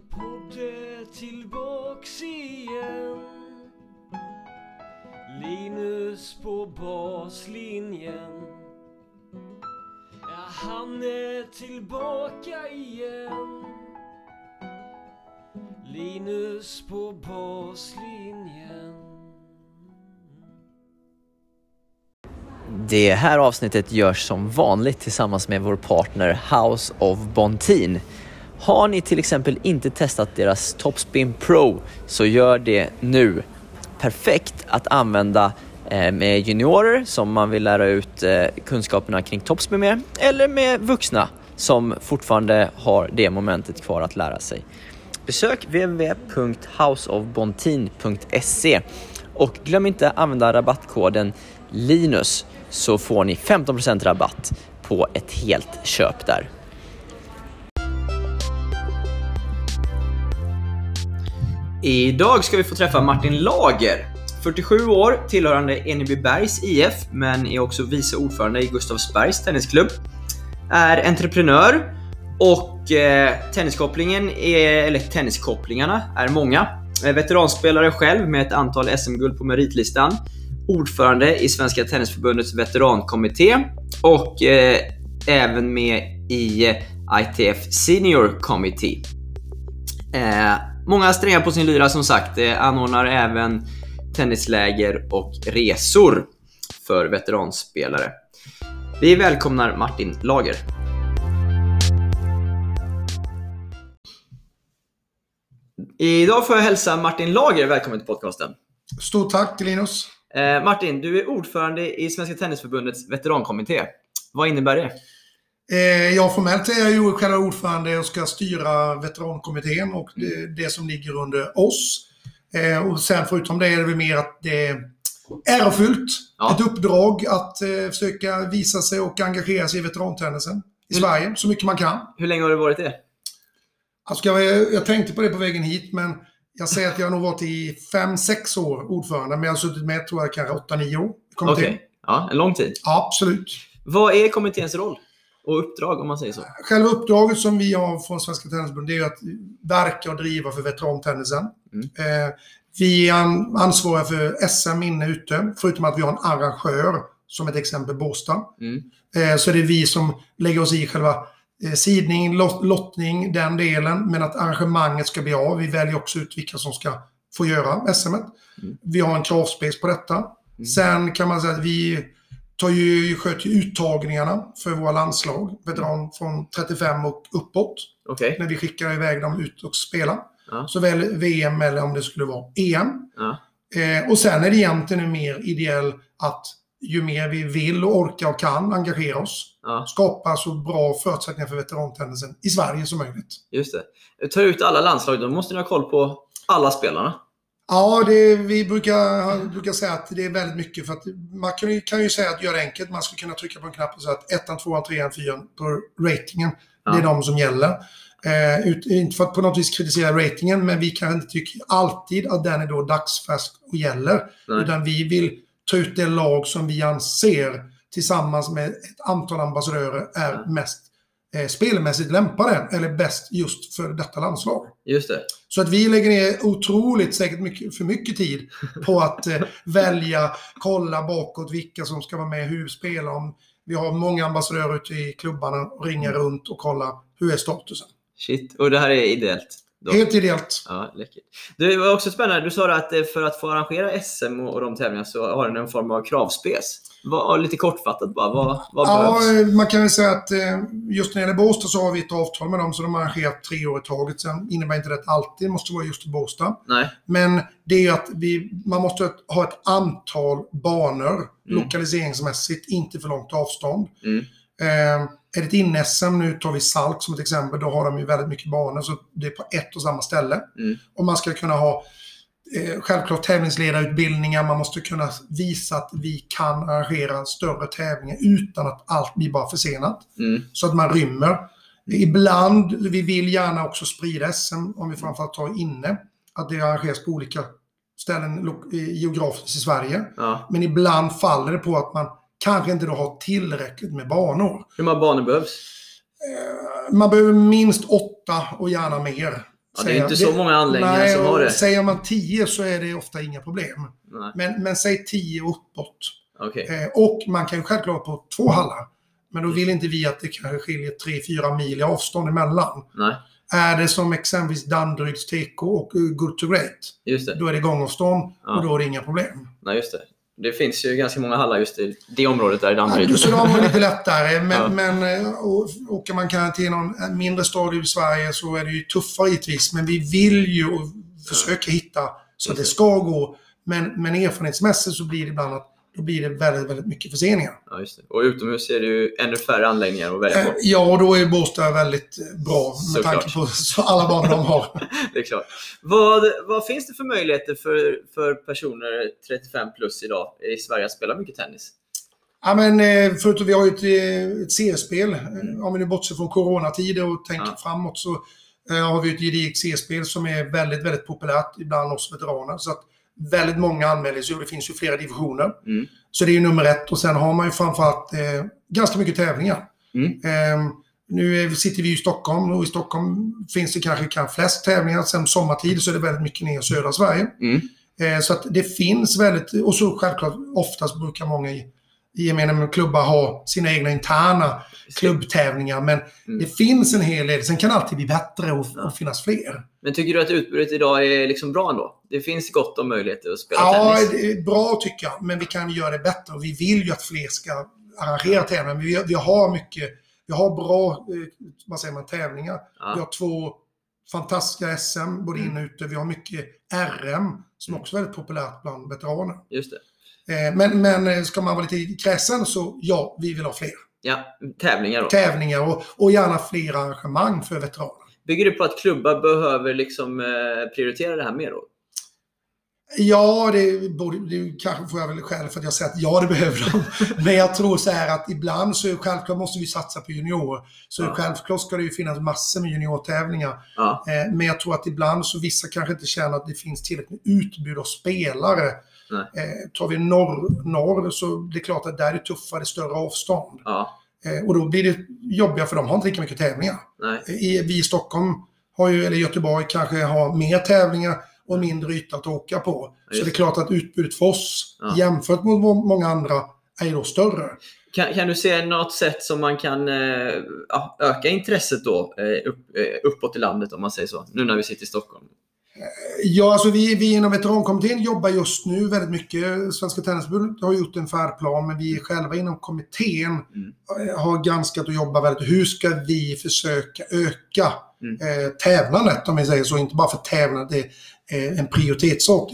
Min podd är tillbaks igen. Linus på baslinjen. Ja, han är tillbaka igen. Linus på baslinjen. Det här avsnittet görs som vanligt tillsammans med vår partner House of Bontin. Har ni till exempel inte testat deras Topspin Pro så gör det nu. Perfekt att använda eh, med juniorer som man vill lära ut eh, kunskaperna kring topspin med eller med vuxna som fortfarande har det momentet kvar att lära sig. Besök www.houseofbontin.se och glöm inte använda rabattkoden LINUS så får ni 15% rabatt på ett helt köp där. Idag ska vi få träffa Martin Lager. 47 år, tillhörande Enebybergs IF, men är också vice ordförande i Gustavsbergs tennisklubb. Är entreprenör och eh, tenniskopplingen är, eller tenniskopplingarna är många. Är veteranspelare själv med ett antal SM-guld på meritlistan. Ordförande i Svenska Tennisförbundets veterankommitté och eh, även med i eh, ITF Senior Committee. Eh, många strängar på sin lyra som sagt. Eh, anordnar även tennisläger och resor för veteranspelare. Vi välkomnar Martin Lager. Idag får jag hälsa Martin Lager välkommen till podcasten. Stort tack Linus. Eh, Martin, du är ordförande i Svenska Tennisförbundets veterankommitté. Vad innebär det? Eh, ja, formellt är jag ju själva ordförande och ska styra veterankommittén och det, det som ligger under oss. Eh, och sen förutom det är det väl mer att det är ärofyllt. Ja. Ett uppdrag att eh, försöka visa sig och engagera sig i veterantennisen i Mm. Sverige så mycket man kan. Hur länge har du varit det? Alltså, jag, jag tänkte på det på vägen hit, men jag säger att jag har nog varit i 5-6 år ordförande, men jag har suttit med tror jag kanske 8-9 år. Okej. kommittén. Ja, en lång tid. Absolut. Vad är kommitténs roll och uppdrag om man säger så? Själva uppdraget som vi har från Svenska Tennisförbundet det är att verka och driva för veterantennisen. Mm. Eh, vi är an- ansvariga för SM inne ute, förutom att vi har en arrangör, som ett exempel Båstad. Mm. Eh, så det är vi som lägger oss i själva eh, sidning, lot, lottning, den delen. Men att arrangemanget ska bli av. Vi väljer också ut vilka som ska få göra SM. Mm. Vi har en kravspace på detta. Mm. Sen kan man säga att vi tar ju, sköter ju uttagningarna för våra landslag. Veteran från 35 och uppåt. Okej. När vi skickar iväg dem ut och spela. Ja. Såväl VM eller om det skulle vara EM. Ja. Eh, och sen är det egentligen mer ideell att ju mer vi vill och orkar och kan engagera oss, Ja, skapa så bra förutsättningar för veterantennisen i Sverige som möjligt. just det. Ta ut alla landslag, då måste ni ha koll på alla spelarna. Ja, det, vi brukar, brukar säga att det är väldigt mycket för att man kan ju, kan ju säga att göra det enkelt. Man skulle kunna trycka på en knapp och säga att ettan, tvåan, trean, fyran på ratingen, det är Ja. de som gäller. Eh, ut, inte för att på något vis kritisera ratingen, men vi kanske inte tycker alltid att den är då dagsfärsk och gäller. Nej. Utan vi vill ta ut det lag som vi anser tillsammans med ett antal ambassadörer är Ja. mest eh, spelmässigt lämpade eller bäst just för detta landslag. Just det. Så att vi lägger ner otroligt, säkert mycket, för mycket tid på att eh, välja, kolla bakåt vilka som ska vara med, hur spelar de. Vi har många ambassadörer ute i klubbarna och ringa runt och kolla hur är statusen. Shit. Och det här är ideellt? Då. Helt ideellt. Ja, läckert. Det var också spännande. Du sa att eh, för att få arrangera SM och de tävlingarna så har den en form av kravspec. Vad, lite kortfattat bara, vad, vad Ja, behövs? eh, man kan väl säga att eh, just när det gäller Båstad så har vi ett avtal med dem så de arrangerar tre år i taget. Sen innebär inte det att alltid måste vara just i Båstad. Nej. Men det är ju att vi, man måste ha ett antal banor lokaliseringsmässigt, inte för långt avstånd. Mm. Eh, är det ett in-SM, nu tar vi Salk som ett exempel, då har de ju väldigt mycket banor, så det är på ett och samma ställe. Mm. Och man ska kunna ha eh, självklart tävlingsledarutbildningar, man måste kunna visa att vi kan arrangera större tävlingar utan att allt blir bara försenat. Mm. Så att man rymmer. Ibland, vi vill gärna också sprida SM, om vi framförallt tar inne, att det arrangeras på olika ställen geografiskt i Sverige. Ja. Men ibland faller det på att man kanske inte då har tillräckligt med banor. Hur många banor behövs? Man behöver minst åtta och gärna mer. Ja, det är inte så många anläggningar nej, som har och det. Säger man 10 så är det ofta inga problem. Nej, Men, men säg 10 uppåt. okej. Eh, och man kan ju självklart på två hallar. Men då vill inte vi att det kanske skiljer 3-4 mil i avstånd emellan. Nej, Är det som exempelvis Danderyds TK och eh, Good to Great, just det. då är det gångavstånd Ja. och då är det inga problem. Nej, just det. Det finns ju ganska många hallar just i det området där i Ja, Danderyd. så de är lite lättare, men, Ja. men eh, åker man kanske till någon mindre stad i Sverige så är det ju tuffare givetvis. Men vi vill ju och försöker hitta så att det ska gå. Men, men erfarenhetsmässigt så blir det ibland att då blir det väldigt, väldigt mycket förseningar. Ja, just det. Och utomhus är det ju ännu färre anläggningar att välja Eh, på. Ja, och då är Båstad väldigt eh, bra med Såklart. tanke på alla banor de har. Det är klart. Vad, vad finns det för möjligheter för, för personer 35 plus idag i Sverige att spela mycket tennis? Ja, men eh, förutom vi har ju ett, eh, ett CS-spel. Eh, Om vi nu bortser från coronatider och tänker Ja. framåt så eh, har vi ett gediget CS-spel som är väldigt, väldigt populärt bland oss veteraner. Så att väldigt många och det finns ju flera divisioner. Mm. Så det är ju nummer ett och sen har man ju framförallt eh, ganska mycket tävlingar. Mm. Eh, nu är, sitter vi i Stockholm och i Stockholm finns det kanske kan flest tävlingar. Sen sommartid så är det väldigt mycket ner i södra Sverige. Mm. Eh, Så att det finns väldigt, och så självklart oftast brukar många i gemene med klubbar ha sina egna interna klubbtävlingar. Men Mm. det finns en hel del. Sen kan det alltid bli bättre och, finnas fler. Men tycker du att utbudet idag är liksom bra ändå? Det finns gott om möjligheter att spela Ja, tennis. det är bra tycker jag. Men vi kan göra det bättre. Och vi vill ju att fler ska arrangera tävlingar. Men vi, vi har mycket, vi har bra eh, vad säger man, tävlingar. Ja. Vi har två fantastiska SM, både Mm. in och ute. Vi har mycket RM, som också är väldigt populärt bland veteraner. Just det. Eh, Men, men eh, ska man vara lite kräsen så ja, vi vill ha fler Ja, tävlingar då. tävlingar och, och gärna fler arrangemang för veteraner. Bygger du på att klubbar behöver liksom eh, prioritera det här mer då? Ja, det, borde, det kanske får jag väl skäl för att jag säger att ja, det behöver de. Men jag tror så här att ibland så det självklart måste vi satsa på juniorer. Så Ja. självklart ska det ju finnas massor med juniortävlingar. Ja, Eh, Men jag tror att ibland så vissa kanske inte känner att det finns tillräckligt med utbud av spelare. Eh, tar vi norr, norr så det är klart att där är det tuffare, större avstånd. ja, Eh, och då blir det jobbigare för de har inte lika mycket tävlingar. nej. I, vi i Stockholm, har ju, eller Göteborg, kanske har mer tävlingar och mindre yta att åka på. Så Just det är klart att utbudet för oss Ja. jämfört med må- många andra är ju då större. Kan, kan du se något sätt som man kan eh, ja, öka intresset då eh, upp, eh, uppåt i landet om man säger så? Nu när vi sitter i Stockholm. Ja, alltså vi, vi inom veterankommittén jobbar just nu väldigt mycket. Svenska Tennisförbundet har gjort en färdplan, men vi själva inom kommittén Mm. eh, har granskat och jobbat väldigt. Hur ska vi försöka öka Mm. eh, tävlandet, om vi säger så? Inte bara för tävlandet, det är eh, en prioritetssak.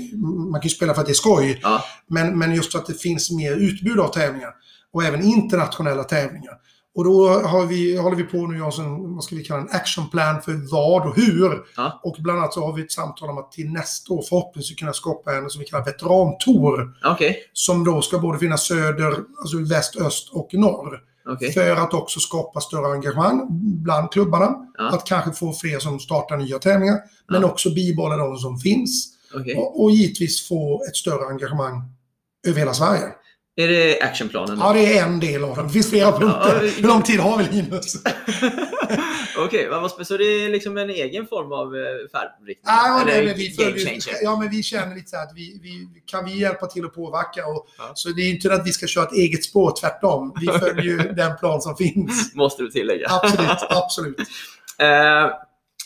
Man kan ju spela för att det är skoj. Ja, Men, men just att det finns mer utbud av tävlingar. Och även internationella tävlingar. Och då har vi, håller vi på nu, jag som, vad ska vi kalla en actionplan för vad och hur. Ja. Och bland annat så har vi ett samtal om att till nästa år förhoppningsvis kunna skapa en som vi kallar veterantour. okej. Som då ska både finnas söder, alltså väst, öst och norr. okej. För att också skapa större engagemang bland klubbarna. Ja. Att kanske få fler som startar nya tävlingar. Men Ja. också bibehålla de som finns. okej. Och, och givetvis få ett större engagemang över hela Sverige. Är det actionplanen? Ja, det är en del av den. Det finns flera punkter. Ja, Hur lång tid har vi Linus? Okej, spe- så det är liksom en egen form av eh, färdriktning? Ja, Eller nej, men vi, game changer? ja, men vi känner lite så här att vi, vi, kan vi hjälpa till att påverka? Och, Ja. Så det är inte att vi ska köra ett eget spår, tvärtom. Vi följer ju den plan som finns. Måste du tillägga. Absolut, absolut. Eh,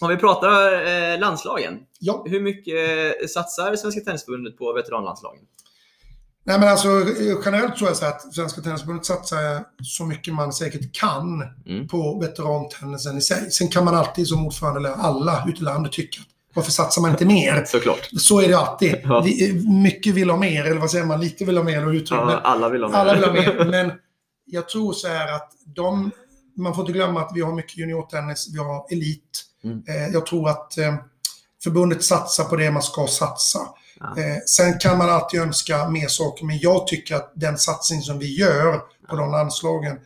om vi pratar eh, landslagen. Ja, Hur mycket eh, satsar Svenska Tennisförbundet på veteranlandslagen? Nej men alltså eh, generellt tror jag så att Svenska Tennisförbundet satsar så mycket man säkert kan Mm. på veterantennisen i sig. Sen kan man alltid som ordförande, eller alla ute i landet, tycka att varför satsar man inte mer? Såklart. Så är det alltid. Ja. Vi, mycket vill ha mer, eller vad säger man, lite vill ha mer och uttryck. Ja, alla vill ha med. alla vill ha mer. Men jag tror så här att de, man får inte glömma att vi har mycket juniortennis, vi har elit. Mm. Eh, jag tror att eh, förbundet satsar på det man ska satsa. Eh, sen kan man alltid önska mer saker, men jag tycker att den satsning som vi gör på de anslagen,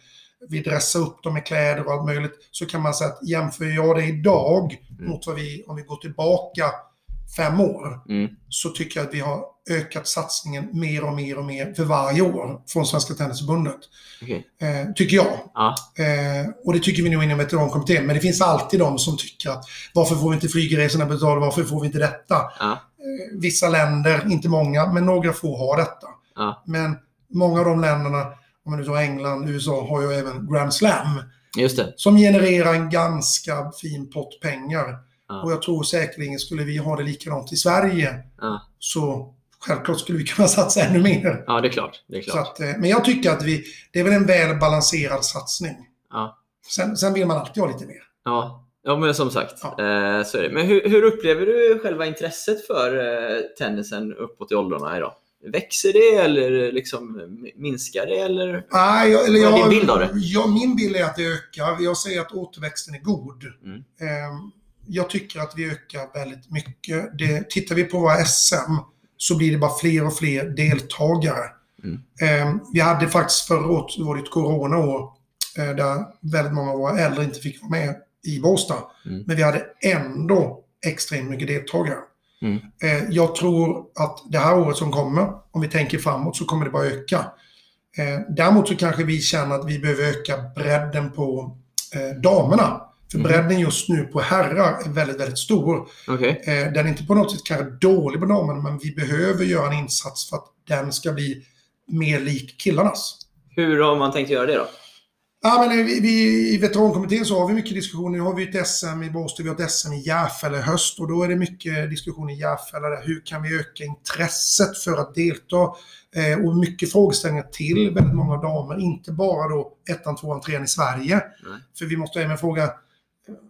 vi dressar upp dem med kläder och allt möjligt, så kan man säga att jämför jag det idag Mm. mot vad vi, om vi går tillbaka fem år Mm. så tycker jag att vi har ökat satsningen mer och mer och mer för varje år från Svenska Tennisförbundet. Okej. Eh, tycker jag. Ja. Eh, och det tycker vi nog inom veterankommittén. Men det finns alltid de som tycker att varför får vi inte flygresorna betalda? Varför får vi inte detta? Ja. Eh, vissa länder, inte många, men några få har detta. Ja. Men många av de länderna, om man nu tar England, USA, har ju även Grand Slam. Just det. Som genererar en ganska fin pott pengar. Och jag tror säkerligen skulle vi ha det likadant i Sverige så självklart skulle vi kunna satsa ännu mer. Ja, det är klart. Det är klart. att, eh, men jag tycker att vi, det är väl en väl balanserad satsning. Ja. Sen, sen vill man alltid ha lite mer. Ja. ja, men som sagt. Ja. Eh, så är det. Men hur, hur upplever du själva intresset för eh, tennisen uppåt i åldrarna idag? Växer det eller liksom minskar det? Eller? Nej, jag, eller jag, din bild av det? Ja, min bild är att det ökar. Jag säger att återväxten är god. Mm. Ehm, Jag tycker att vi ökar väldigt mycket. Det, tittar vi på våra SM så blir det bara fler och fler deltagare. Mm. Ehm, Vi hade faktiskt förra året, det var ett coronaår, eh, där väldigt många av våra äldre inte fick vara med i Båstad. Mm. Men vi hade ändå extremt mycket deltagare. Mm. Eh, Jag tror att det här året som kommer, om vi tänker framåt, så kommer det bara öka. Eh, Däremot så kanske vi känner att vi behöver öka bredden på damerna. För Mm. bredden just nu på herrar är väldigt, väldigt stor. Okej. Eh, Den är inte på något sätt kanske dålig på damerna, men vi behöver göra en insats för att den ska bli mer lik killarnas. Hur har man tänkt göra det då? Ja, men vi, vi, I veterankommittén så har vi mycket diskussioner. Nu har vi ett SM i Båstad, vi har ett SM i Järfälla i höst och då är det mycket diskussion i Järfälla. Där. Hur kan vi öka intresset för att delta? Eh, och mycket frågeställningar till väldigt många damer. Inte bara då ettan, tvåan, trean i Sverige. Nej. För vi måste även fråga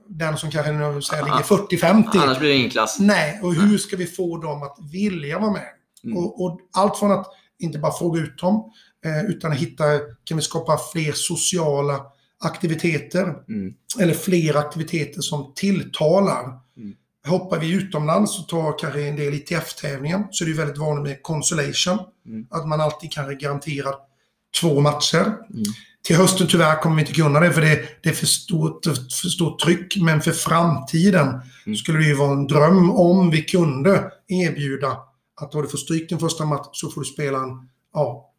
den som kanske nu säger Ah. ligger 40-50. Annars blir det ingen klass. Nej, och hur ska vi få dem att vilja vara med? Mm. Och, och allt från att inte bara fråga ut dem, eh, utan hitta, kan vi skapa fler sociala aktiviteter? Mm. Eller fler aktiviteter som tilltalar. Mm. Hoppar vi utomlands och tar kanske en del ITF-tävlingar så är det väldigt vanligt med consolation. Mm. Att man alltid kanske garanterar två matcher. Till hösten tyvärr kommer vi inte kunna det för det, det är för stort, för stort tryck. Men för framtiden Mm. skulle det ju vara en dröm om vi kunde erbjuda att då du får stryk din första match så får du spela en ja,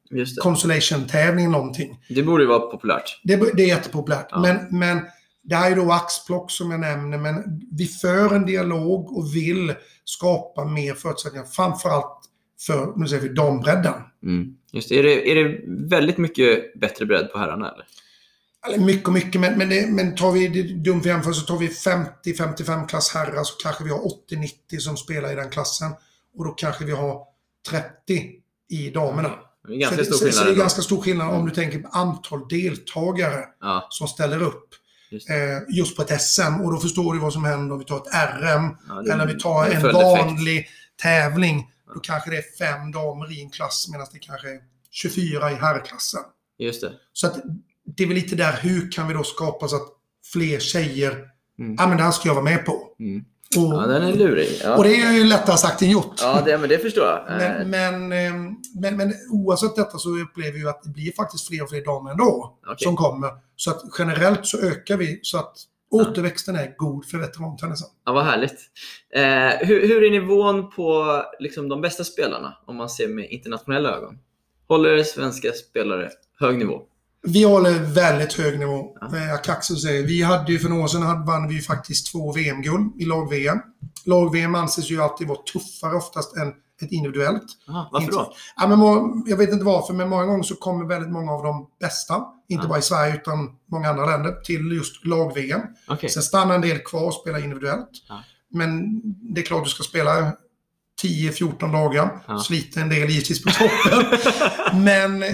consolation-tävling någonting. Det borde ju vara populärt. Det, det är jättepopulärt. Ja. Men, men det här är då axplock som jag nämner, men vi för en dialog och vill skapa mer förutsättningar, framförallt för, nu säger vi dambredden. Mm. Just det. Är, det. är det väldigt mycket bättre bredd på herrarna eller? Eller mycket och mycket, men, men, det, men tar vi dumt för jämförelse, tar vi 50-55 klass herrar så kanske vi har 80-90 som spelar i den klassen. Och då kanske vi har 30 i damerna. Det är ganska så, stor så, så skillnad. det är ganska stor skillnad om du tänker på antal deltagare Ja, som ställer upp. just eh, just på ett SM. Och då förstår du vad som händer om vi tar ett RM Ja, det eller vi tar en vanlig tävling. Då kanske det är fem damer i en klass medan det kanske är 24 i herrklassen. Just det. Så att det är väl lite där, hur kan vi då skapa så att fler tjejer, Mm. ja men det här ska jag vara med på. Mm. Och, Ja, den är lurig. Ja, och det är ju lättare sagt än gjort. ja det, men det förstår jag. Eh, Men, men, ehm, men, men oavsett detta så upplever vi att det blir faktiskt fler och fler damer ändå Okej. som kommer. Så att generellt så ökar vi så att återväxten är god för veterantennisen. Ja, vad härligt. Eh, hur, hur är nivån på liksom, de bästa spelarna om man ser med internationella ögon? Håller svenska spelare hög nivå? Vi håller väldigt hög nivå. Ja. Eh, Akaxo säger, vi hade ju för några år sedan vann vi faktiskt två VM-guld i lag-VM. Lag-VM anses ju alltid vara tuffare oftast än ett individuellt. Aha, varför då? Ja, men må- jag vet inte varför, men många gånger så kommer väldigt många av de bästa, inte Ja. bara i Sverige utan många andra länder, till just lag-VM. Okej. Sen stannar en del kvar och spelar individuellt. Ja. Men det är klart du ska spela 10-14 dagar. Ja. Sliter en del givetvis på toppen. Men eh,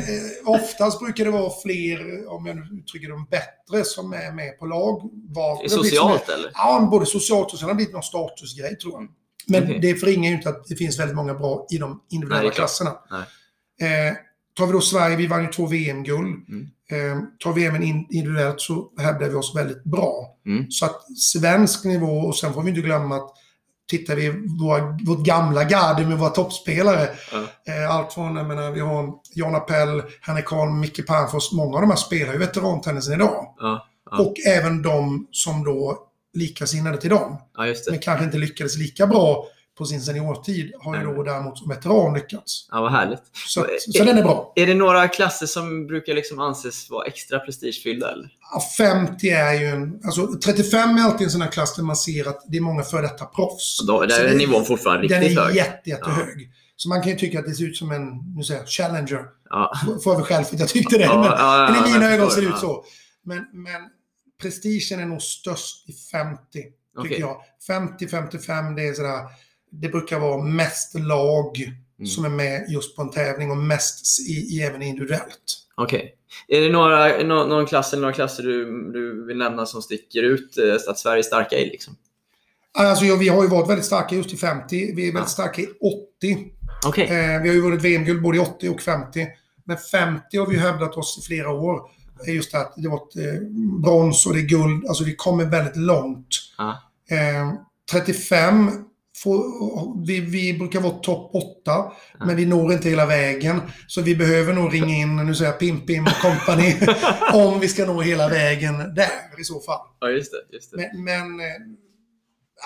oftast brukar det vara fler, om jag nu uttrycker dem bättre, som är med på lag. Var, socialt eller? Ja, både socialt och sen har det blivit någon statusgrej tror jag. Men Okej. det förringar ju inte att det finns väldigt många bra i de individuella Nej, klasserna. Eh, tar vi då Sverige, vi vann ju två VM-guld. Mm. Eh, tar in, individuellt så hävdar vi oss väldigt bra. Mm. Så att svensk nivå, och sen får vi inte glömma att tittar vi våra, vårt gamla garde med våra toppspelare. Ja. Eh, allt från, jag menar, vi har Jan Appell, Henrik Holm, Micke Pernfors. Många av de här spelar ju veterantennisen idag. Och även de som då likasinnade till dem ja, men kanske inte lyckades lika bra på sin seniortid har ju då däremot som veteran lyckats. Ja, vad härligt. Så, så den är bra. Är det några klasser som brukar liksom anses vara extra prestigefyllda? Eller? Ja, 50 är ju en... Alltså 35 är alltid en sån här klass där man ser att det är många före detta proffs. Då, där Så är nivån fortfarande Den riktigt är hög. jätte, jättehög. Så man kan ju tycka att det ser ut som en, nu säger jag, challenger. Ja. Får jag väl själv för att jag tyckte det. Ja, men, ja, ja, men i mina ögon ser det ut ja. så. Men, men prestigen är nog störst i 50, tycker jag. 50-55, det är sådär, det brukar vara mest lag Mm. som är med just på en tävling och mest i, i, även individuellt. Okej. Är det några, nå, någon klass eller några klasser du, du vill nämna som sticker ut eh, att Sverige är starka i? Liksom? Alltså, ja, vi har ju varit väldigt starka just i 50. Vi är väldigt Ja. starka i 80. Okej. Eh, vi har ju vunnit VM-guld både i 80 och 50. Men 50 har vi hävdat oss i flera år. Är just det att det var ett eh, brons och det är guld. Alltså vi kommer väldigt långt. Ja. Eh, 35, får, vi, vi brukar vara topp 8, men vi når inte hela vägen. Så vi behöver nog ringa in, nu säger jag Pim Pim och company, om vi ska nå hela vägen där i så fall. Ja, just det. Just det. Men, men, eh,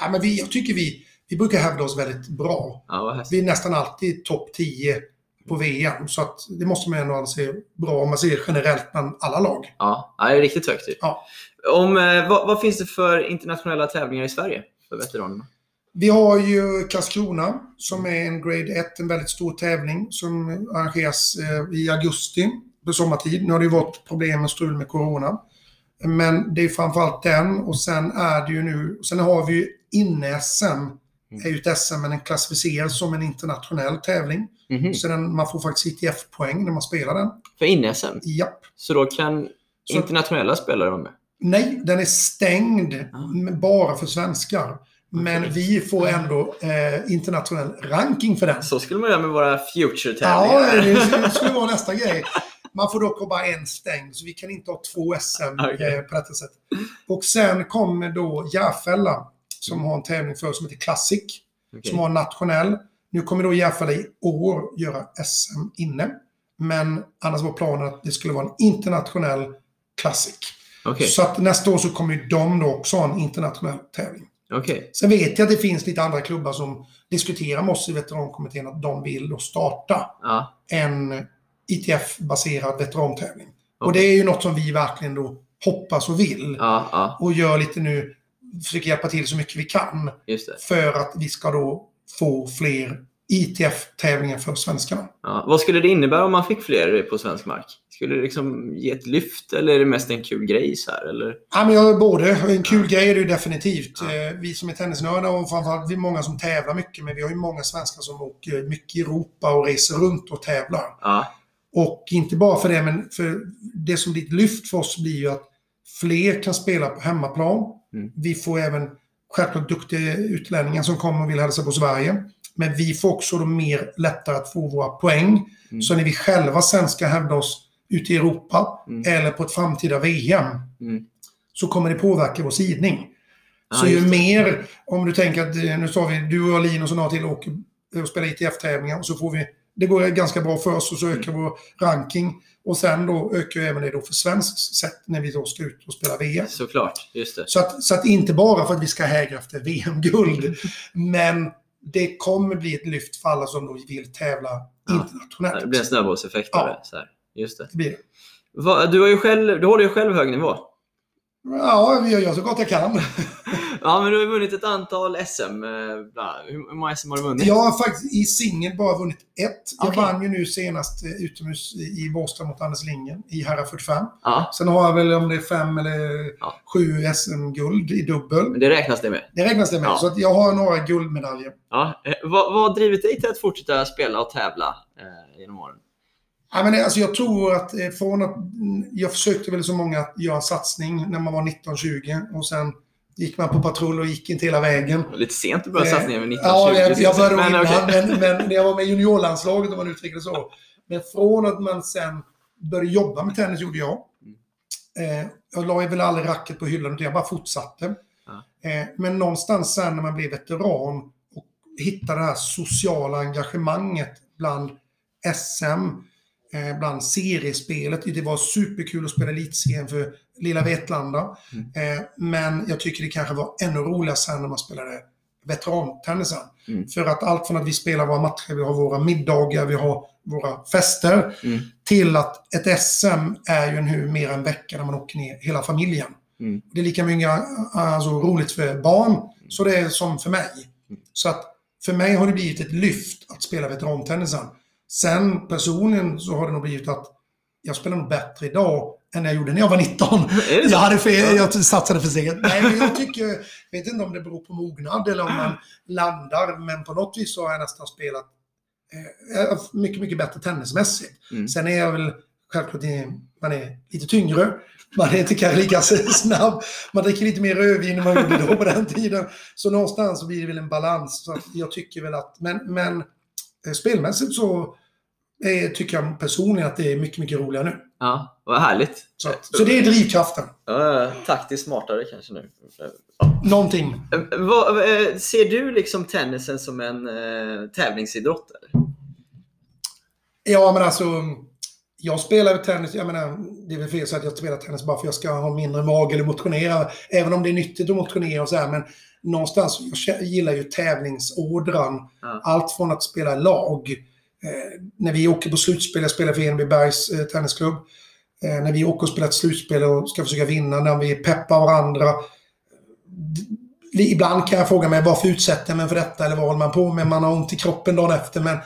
ja, men vi, jag tycker vi, vi brukar hävda oss väldigt bra. Ja. Vi är nästan alltid topp 10 på VM. Så att det måste man ändå anse bra om man ser generellt bland alla lag. Ja, det är riktigt högt. ju. Ja. Om, eh, vad, vad finns det för internationella tävlingar i Sverige för veteranerna? Vi har ju Karlskrona som är en Grade 1, en väldigt stor tävling som arrangeras eh, i augusti på sommartid. Nu har det ju varit problem och strul med Corona. Men det är framförallt den och sen är det ju nu, sen har vi ju inne-SM. Är ju ett SM men den klassificeras som en internationell tävling. Mhm. Så den, man får faktiskt ITF-poäng när man spelar den. För inne-SM? Japp. Så då kan Så- internationella spelare vara med? Nej, den är stängd Ah. m- bara för svenskar. Men Okej. vi får ändå eh, internationell ranking för den. Så skulle man göra med våra future-tävlingar. Ja, det skulle vara nästa grej. Man får dock ha bara en stängd, så vi kan inte ha två SM Okej. eh, på detta sätt. Och sen kommer då Järfälla, som har en tävling för som heter Classic, Okej. som har nationell. Nu kommer då Järfälla i år göra SM inne. Men annars var planen att det skulle vara en internationell Classic. Okej. Så att nästa år så kommer ju de då också ha en internationell tävling. Okej. Sen vet jag att det finns lite andra klubbar som diskuterar med oss i veterankommittén att de vill då starta Ja. en ITF-baserad veterantävling. Och Okej. det är ju något som vi verkligen då hoppas och vill. Ja, ja, Och gör lite nu, försöker hjälpa till så mycket vi kan för att vi ska då få fler ITF-tävlingar för svenskarna. Ja. Vad skulle det innebära om man fick fler på svensk mark? Skulle det liksom ge ett lyft eller är det mest en kul grej så här? Eller? Ja, men jag, både. En kul grej är det ju definitivt. Ja. Eh, Vi som är tennisnördar och framförallt vi är många som tävlar mycket, men vi har ju många svenskar som åker mycket i Europa och reser runt och tävlar. Ja, Och inte bara för det, men för det som blir ett lyft för oss blir ju att fler kan spela på hemmaplan. Mm. Vi får även självklart duktiga utlänningar som kommer och vill hälsa på Sverige. Men vi får också då mer lättare att få våra poäng. Mm. Så när vi själva sen ska hävda oss ute i Europa Mm. eller på ett framtida VM Mm. så kommer det påverka vår sidning. Ja, så ju mer, om du tänker att eh, nu sa vi du och jag Linus och några till åker och spelar ITF-tävlingar och så får vi, det går ganska bra för oss och så ökar vår ranking. Och sen då ökar ju även det då för svenskt sätt när vi då ska ut och spela VM. såklart. Just det. Så att, så att inte bara för att vi ska hägra efter VM-guld, men det kommer bli ett lyft för alla som då vill tävla Ja. internationellt. Det blir en snöbollseffekt Ja. av det. Så här. Just det. Det blir det. Va, du, har ju själv, du håller ju själv hög nivå. Ja, jag gör så gott jag kan. Ja, men du har vunnit ett antal SM. eh. Hur många SM har du vunnit? Jag har faktiskt i singel bara vunnit ett. Jag Okej. vann ju nu senast eh, utomhus i Båstad mot Anders Lindgren i herrar 45. Ja, Sen har jag väl om det är fem eller Ja. sju SM-guld i dubbel. men det räknas det med. Det räknas det med. Ja. Så att jag har några guldmedaljer. Ja. eh, Vad, vad har drivit dig till att fortsätta spela och tävla eh, genom åren? Ja, men alltså jag tror att från att mm, jag försökte väl så många att göra en satsning när man var 19-20 och sen gick man på patrull och gick inte hela vägen. Lite sent att börja Eh, satsningen med 19-20. Ja, jag, jag började men, innan, okej. men, men när jag var med i juniorlandslaget, om man uttrycker det så. Men från att man sen började jobba med tennis, gjorde jag. Eh, jag la väl aldrig racket på hyllan, utan jag bara fortsatte. Eh, men någonstans sen när man blev veteran och hittade det här sociala engagemanget bland SM, eh, bland seriespelet. Det var superkul att spela elitserien för lilla Vetlanda. Mm. Eh, men jag tycker det kanske var ännu roligare sen när man spelade veterantennisen. Mm. För att allt från att vi spelar våra matcher, vi har våra middagar, vi har våra fester, Mm. till att ett SM är ju nu mer en vecka när man åker ner hela familjen. Mm. Det är lika mycket alltså, roligt för barn så det är som för mig. Så att för mig har det blivit ett lyft att spela veterantennisen. Sen personligen så har det nog blivit att jag spelar nog bättre idag än jag gjorde när jag var 19. Är det så? Jag, hade fel, jag satsade för sent. Nej, men jag tycker, jag vet inte om det beror på mognad eller om man landar, men på något vis så har jag nästan spelat eh, mycket, mycket bättre tennismässigt. Mm. Sen är jag väl självklart, man är lite tyngre, man är inte kanske lika snabb, man dricker lite mer rödvin än man gjorde då på den tiden. Så någonstans blir det väl en balans. Så jag tycker väl att, men, men eh, spelmässigt så eh, tycker jag personligen att det är mycket, mycket roligare nu. Ja, vad härligt. Så, så det är drivkraften. Ja, taktiskt smartare kanske nu. Någonting. Eh, vad, eh, ser du liksom tennisen som en eh, tävlingsidrott? Eller? Ja, men alltså. Jag spelar ju tennis, jag menar, det är väl fel att säga att jag spelar tennis bara för att jag ska ha mindre mage eller motionera. Även om det är nyttigt att motionera och så här, men någonstans, jag gillar ju tävlingsådran. Ja. Allt från att spela lag. Eh, när vi åker på slutspel, jag spelar för Enebybergs eh, tennisklubb. Eh, när vi åker och spelar ett slutspel och ska försöka vinna, när vi peppar varandra. Ibland kan jag fråga mig varför utsätter jag mig för detta eller vad håller man på med? Man har ont i kroppen dagen efter. Men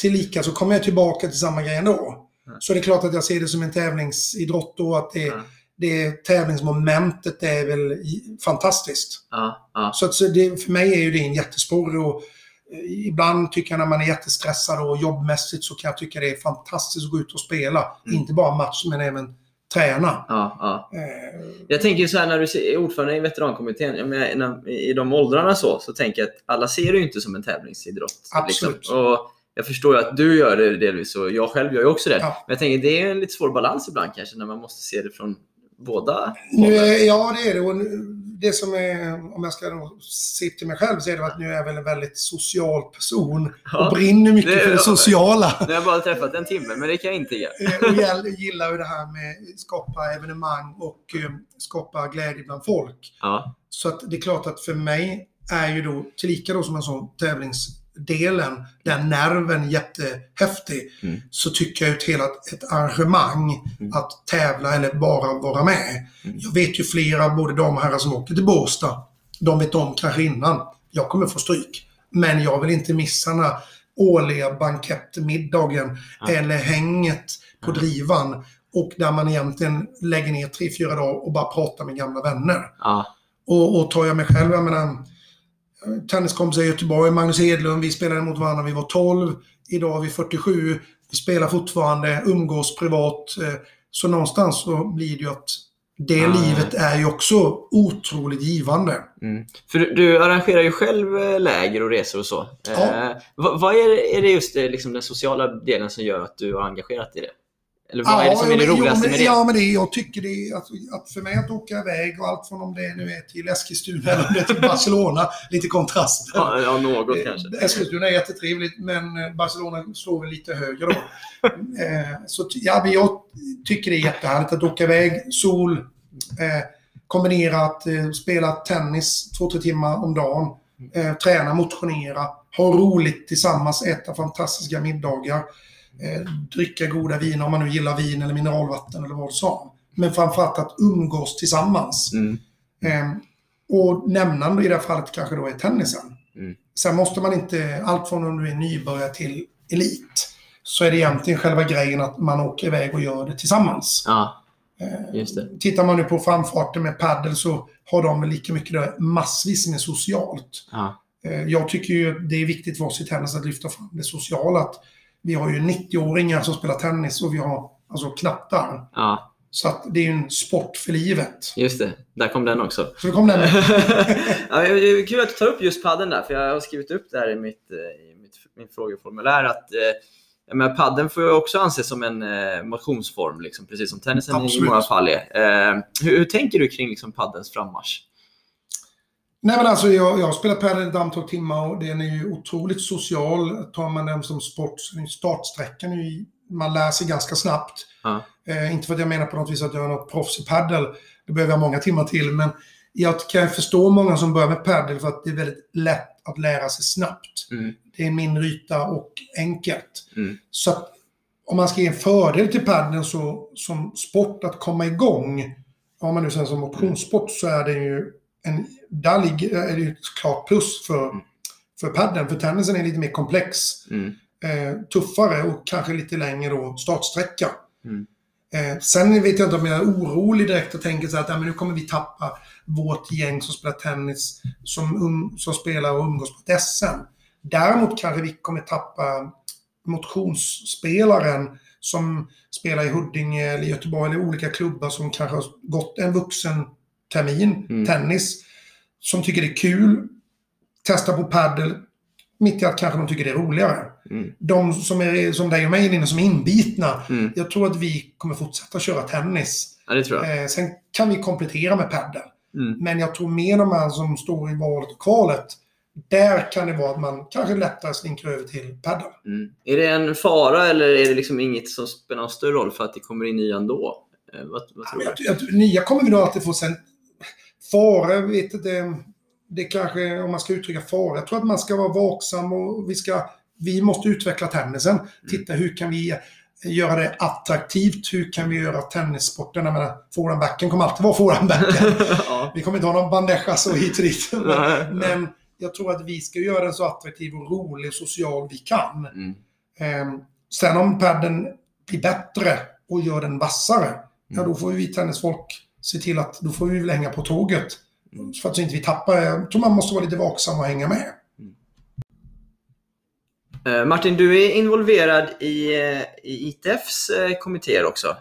tillika så kommer jag tillbaka till samma grej ändå. Ja. Så det är klart att jag ser det som en tävlingsidrott då. Att det, Ja. det tävlingsmomentet är väl fantastiskt. Ja. Så, att, så det, för mig är ju det en jättesporr. Och, ibland tycker jag när man är jättestressad och jobbmässigt så kan jag tycka det är fantastiskt att gå ut och spela. Mm. Inte bara match men även träna. ja, ja. Eh, Jag tänker så här när du är ordförande i veterankommittén, menar, i de åldrarna så, så tänker jag att alla ser det ju inte som en tävlingsidrott. Absolut. Liksom. Och jag förstår ju att du gör det delvis och jag själv gör ju också det. Ja. Men jag tänker det är en lite svår balans ibland kanske när man måste se det från båda nu ja, det är det. Och nu- det som är, om jag ska se till mig själv, så är det att nu är jag väl en väldigt social person. Ja. Och brinner mycket Det- för det sociala. Nu har jag bara träffat en timme, men det kan jag intyga. Eh, och jag gillar ju det här med att skapa evenemang och eh, skapa glädje bland folk. Ja, Så att det är klart att för mig är ju då, tillika då som en sån tävlingsdelen, den nerven jättehäftig, Mm. så tycker jag ju till att ett arrangemang Mm. att tävla eller bara vara med. Mm. Jag vet ju flera, både de herrar som åker till Båstad, de vet om kanske innan, jag kommer få stryk. Men jag vill inte missa den här årliga bankettmiddagen Ja. eller hänget på Ja. drivan. Och där man egentligen lägger ner tre, fyra dagar och bara pratar med gamla vänner. ja, Och, och tar jag mig själv, jag menar, tenniskompisar i Göteborg, Magnus Edlund, vi spelade mot varandra när vi var 12. Idag är vi 47. Vi spelar fortfarande, umgås privat. eh, Så någonstans så blir det ju att det Ah. livet är ju också otroligt givande. Mm. För du, du arrangerar ju själv eh, läger och resor och så. Ja. Eh, vad, vad är, det, är det just det, liksom den sociala delen som gör att du har engagerat i det? Eller vad är det som är det roligaste men, med det? Ja, men det, jag tycker det att, att för mig att åka iväg och allt från om det nu är till Eskilstuna eller om det är till Barcelona, lite kontraster. Ja, ja, något kanske. Eh, Eskilstuna är jättetrevligt, men eh, Barcelona slår väl lite högre då. eh, så ja, men jag tycker det är jättehärligt att åka iväg, sol, kombinerat, spela tennis två, tre timmar om dagen, träna, motionera, ha roligt tillsammans, äta fantastiska middagar, eh, dricka goda viner om man nu gillar vin eller mineralvatten eller vad som. Men framförallt att umgås tillsammans. Mm. Eh, och nämnande i det här fallet kanske då är tennisen. Mm. Sen måste man inte, allt från om du är nybörjare till elit, så är det egentligen själva grejen att man åker iväg och gör det tillsammans. Ja, Eh, det. Tittar man nu på framfarten med paddel så har de lika mycket där, massvis med socialt. Ja, Eh, Jag tycker ju det är viktigt för oss i tennis att lyfta fram det sociala. Att vi har ju 90-åringar som spelar tennis och vi har alltså knattar. ja, Så att det är ju en sport för livet. just det. Där kom den också. Så det kom den. ja, det är kul att du tar upp just padden där, för jag har skrivit upp det här i mitt, eh, i mitt min frågeformulär att eh, jag menar, padden får ju också anses som en eh, motionsform, liksom, precis som tennisen i Absolut. många fall är. Eh, hur, hur tänker du kring liksom, paddens frammarsch? Nej men alltså jag, jag har spelat padel ett antal timmar och den är ju otroligt social. Tar man den som sport startsträckan är ju, man lär sig ganska snabbt. Ja. Eh, inte för att jag menar på något vis att jag är något proffs i padel. Det behöver jag många timmar till. Men jag kan förstå många som börjar med padel för att det är väldigt lätt att lära sig snabbt. Mm. Det är en mindre yta och enkelt. Mm. Så att om man ska ge en fördel till padel så, som sport att komma igång, om man nu säger som motionssport, så är det ju en, där ligger, är det ju ett klart plus för, för paddeln. För tennisen är lite mer komplex, Mm. eh, tuffare och kanske lite längre då startsträcka. Mm. Eh, sen vet jag inte om jag är orolig direkt och tänker så att ja, men nu kommer vi tappa vårt gäng som spelar tennis, som, um, som spelar och umgås på ett SM. Däremot kanske vi kommer tappa motionsspelaren som spelar i Huddinge eller Göteborg eller olika klubbar som kanske har gått en vuxen termin, Mm. tennis, som tycker det är kul, testa på paddel, mitt i att kanske de tycker det är roligare. Mm. De som är som dig och mig inne som är inbitna, Mm. jag tror att vi kommer fortsätta köra tennis. Ja, det tror jag. Eh, sen kan vi komplettera med padel. Mm. Men jag tror mer de här som står i valet och kvalet, där kan det vara att man kanske lättare slinker över till padel. Mm. Är det en fara eller är det liksom inget som spelar någon större roll för att det kommer in nya ändå? Eh, vad, vad du? jag, jag, nya kommer vi nog alltid få sen. Fara, vet inte, det kanske, om man ska uttrycka fara, jag tror att man ska vara vaksam och vi ska, vi måste utveckla tennisen. Titta hur kan vi göra det attraktivt? Hur kan vi göra tennissporten? Jag menar, forehandbacken kommer alltid vara forehandbacken. ja. Vi kommer inte ha någon bandeja så hit och dit. Nej. Men jag tror att vi ska göra den så attraktiv och rolig och social vi kan. Mm. Eh, sen om padden blir bättre och gör den vassare, ja då får vi tennisfolk se till att då får vi väl hänga på tåget. För att så inte vi tappar. Jag tror man måste vara lite vaksam och hänga med. Eh, Martin, du är involverad i, eh, i ITFs eh, kommittéer också.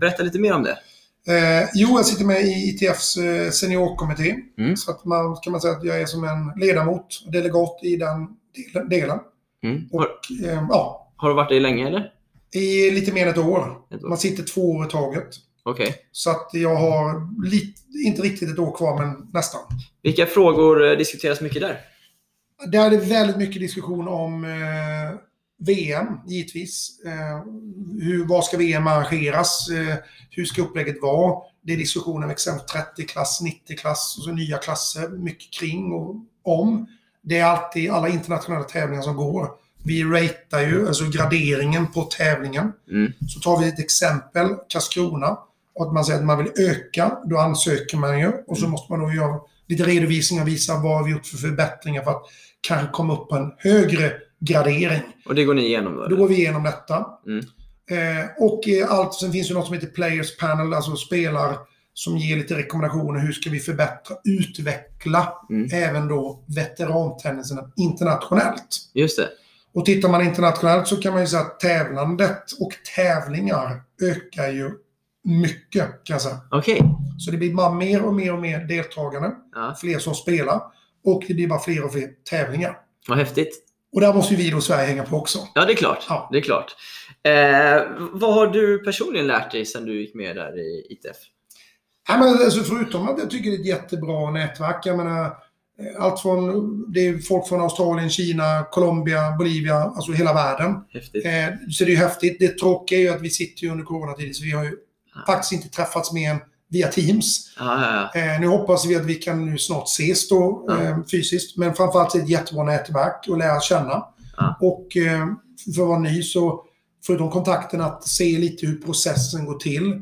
Berätta lite mer om det. Eh, jo, jag sitter med i ITFs eh, seniorkommitté. Mm. Så att man kan man säga att jag är som en ledamot delegat i den del- delen. Mm. Har, Och eh, ja, har du varit där länge eller? i lite mer än ett år. Ett år. Man sitter två år i taget. Okej. Så att jag har lite, inte riktigt ett år kvar, men nästan. Vilka frågor eh, diskuteras mycket där? Där är det väldigt mycket diskussion om eh, VM, givetvis. Eh, hur, var ska VM arrangeras? Eh, hur ska upplägget vara? Det är diskussioner om exempelvis 30-klass, 90-klass och så nya klasser. Mycket kring och om. Det är alltid alla internationella tävlingar som går. Vi ratear ju, alltså graderingen på tävlingen. Mm. Så tar vi ett exempel, Karlskrona. Och att man säger att man vill öka, då ansöker man ju. Och så måste man då göra lite redovisningar och visa vad vi gjort för förbättringar för att kanske komma upp på en högre gradering. Och det går ni igenom då? Då går vi igenom detta. Mm. Eh, och eh, allt, sen finns det något som heter Players Panel, alltså spelar som ger lite rekommendationer. Hur ska vi förbättra, utveckla Mm. även då veterantennisen internationellt. Just det. Och tittar man internationellt så kan man ju säga att tävlandet och tävlingar ökar ju mycket kan jag säga. Okej. Så det blir bara mer och mer och mer deltagande, Ja, fler som spelar och det blir bara fler och fler tävlingar. vad häftigt. Och där måste vi då Sverige hänga på också. Ja, det är klart. Ja. Det är klart. Eh, vad har du personligen lärt dig sedan du gick med där i ITF? Ja, men alltså förutom att jag tycker det är ett jättebra nätverk. Jag menar, eh, allt från det är folk från Australien, Kina, Colombia, Bolivia, alltså hela världen. Häftigt. Eh, så det är häftigt. Det tråkiga är ju att vi sitter ju under coronatiden så vi har ju. Faktiskt inte träffats mer än via Teams. Ja, ja. Eh, nu hoppas vi att vi kan nu snart ses då Ja. eh, fysiskt. Men framförallt det ett jättebra nätverk att lära känna. Ja. Och eh, för att vara ny så, förutom kontakten, att se lite hur processen går till.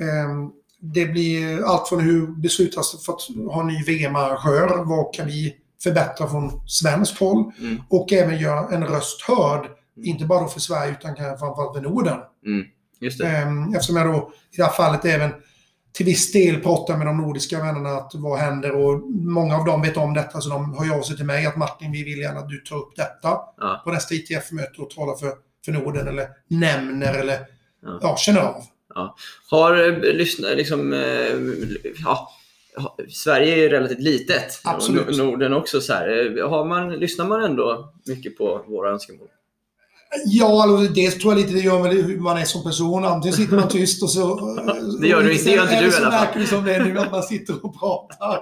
Eh, det blir allt från hur beslutas för att ha en ny VM-arrangör. Vad kan vi förbättra från svenskt håll? Mm. Och även göra en röst hörd. Inte bara för Sverige utan framförallt för Norden. Mm. Just det. Ehm, Eftersom jag då i det här fallet även till viss del pratar med de nordiska vännerna att vad händer och många av dem vet om detta så de hör av sig till mig att Martin vi vill gärna att du tar upp detta Ja. på nästa ITF-möte och talar för, för Norden eller nämner eller Ja. ja. känner av. Har eh, lyssnat liksom... Eh, ja, Sverige är ju relativt litet. Absolut. Norden också. Så här. Eh, Har man, lyssnar man ändå mycket på våra önskemål? Ja, alltså, det tror jag lite det gör med hur man är som person. Antingen sitter man tyst och så... Det gör du inte- det gör inte du i alla fall. märker vi som det är nu att man sitter och pratar.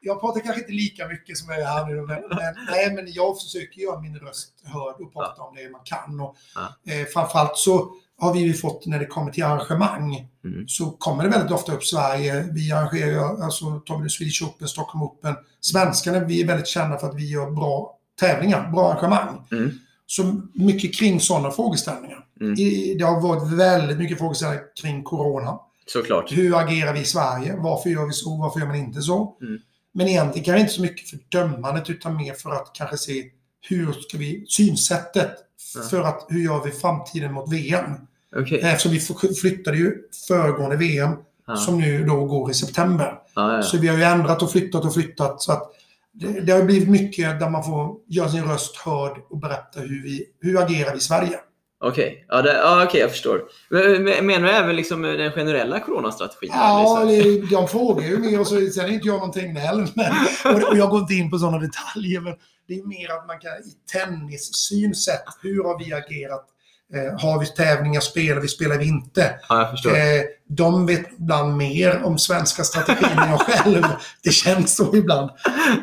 jag pratar kanske inte lika mycket som jag är här nu, men, men, nej, men jag försöker göra min röst hörd och prata om det man kan. Och, Ja. eh, framförallt så har vi fått, när det kommer till arrangemang, Mm. så kommer det väldigt ofta upp Sverige. Vi arrangerar alltså tar vi det Swedish Open, Stockholm Open. Svenskarna, vi är väldigt kända för att vi gör bra tävlingar, bra arrangemang. Mm. Så mycket kring sådana frågeställningar. Mm. I, det har varit väldigt mycket frågeställningar kring Corona. Såklart. Hur agerar vi i Sverige? Varför gör vi så? Varför gör man inte så? Mm. Men egentligen kanske inte så mycket för dömandet utan mer för att kanske se hur ska vi, synsättet Ja. för att hur gör vi framtiden mot VM? Okej. Eftersom vi flyttade ju föregående VM som nu då går i september. Ja, ja. Så vi har ju ändrat och flyttat och flyttat. Så att det, det har blivit mycket där man får göra sin röst hörd och berätta hur vi hur agerar i Sverige. Okej, ja, det- ja, okej, jag förstår. Men- men- Menar du även liksom den generella coronastrategin? Ja, det, de frågar ju mer och så sen är inte jag någon Tegnell. Men, och jag går inte in på sådana detaljer. Men det är mer att man kan i tennissynsätt, hur har vi agerat? Eh, har vi tävlingar, spelar vi, spelar vi inte? Ja. Eh, de vet ibland mer om svenska strategin än jag själv. Det känns så ibland.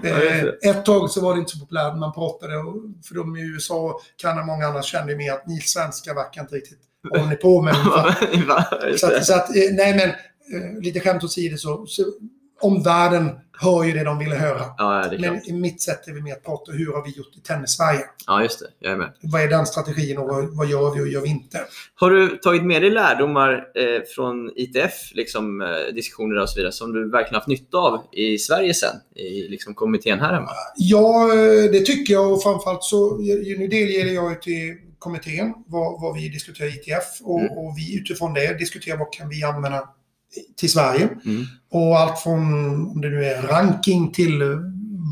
Eh, ett tag så var det inte så populärt när man pratade, för de i USA och Kanada och många andra kände mer att ni svenskar verkar inte riktigt håller ni på med. Så att, så att, eh, nej men, eh, lite skämt åsido så, så omvärlden hör ju det de ville höra. Ja. Men i mitt sätt är vi mer att prata hur har vi gjort i tennis-Sverige? Ja, just det. Jag är med. Vad är den strategin och vad, vad gör vi och gör vi inte? Har du tagit med dig lärdomar eh, från ITF, liksom, eh, diskussioner och så vidare, som du verkligen haft nytta av i Sverige sen? I liksom, kommittén här hemma? Ja, eh, det tycker jag och framförallt så nu delger jag ju till kommittén vad, vad vi diskuterar i ITF och, Mm. och vi utifrån det diskuterar vad kan vi använda till Sverige. Mm. Och allt från om det nu är ranking till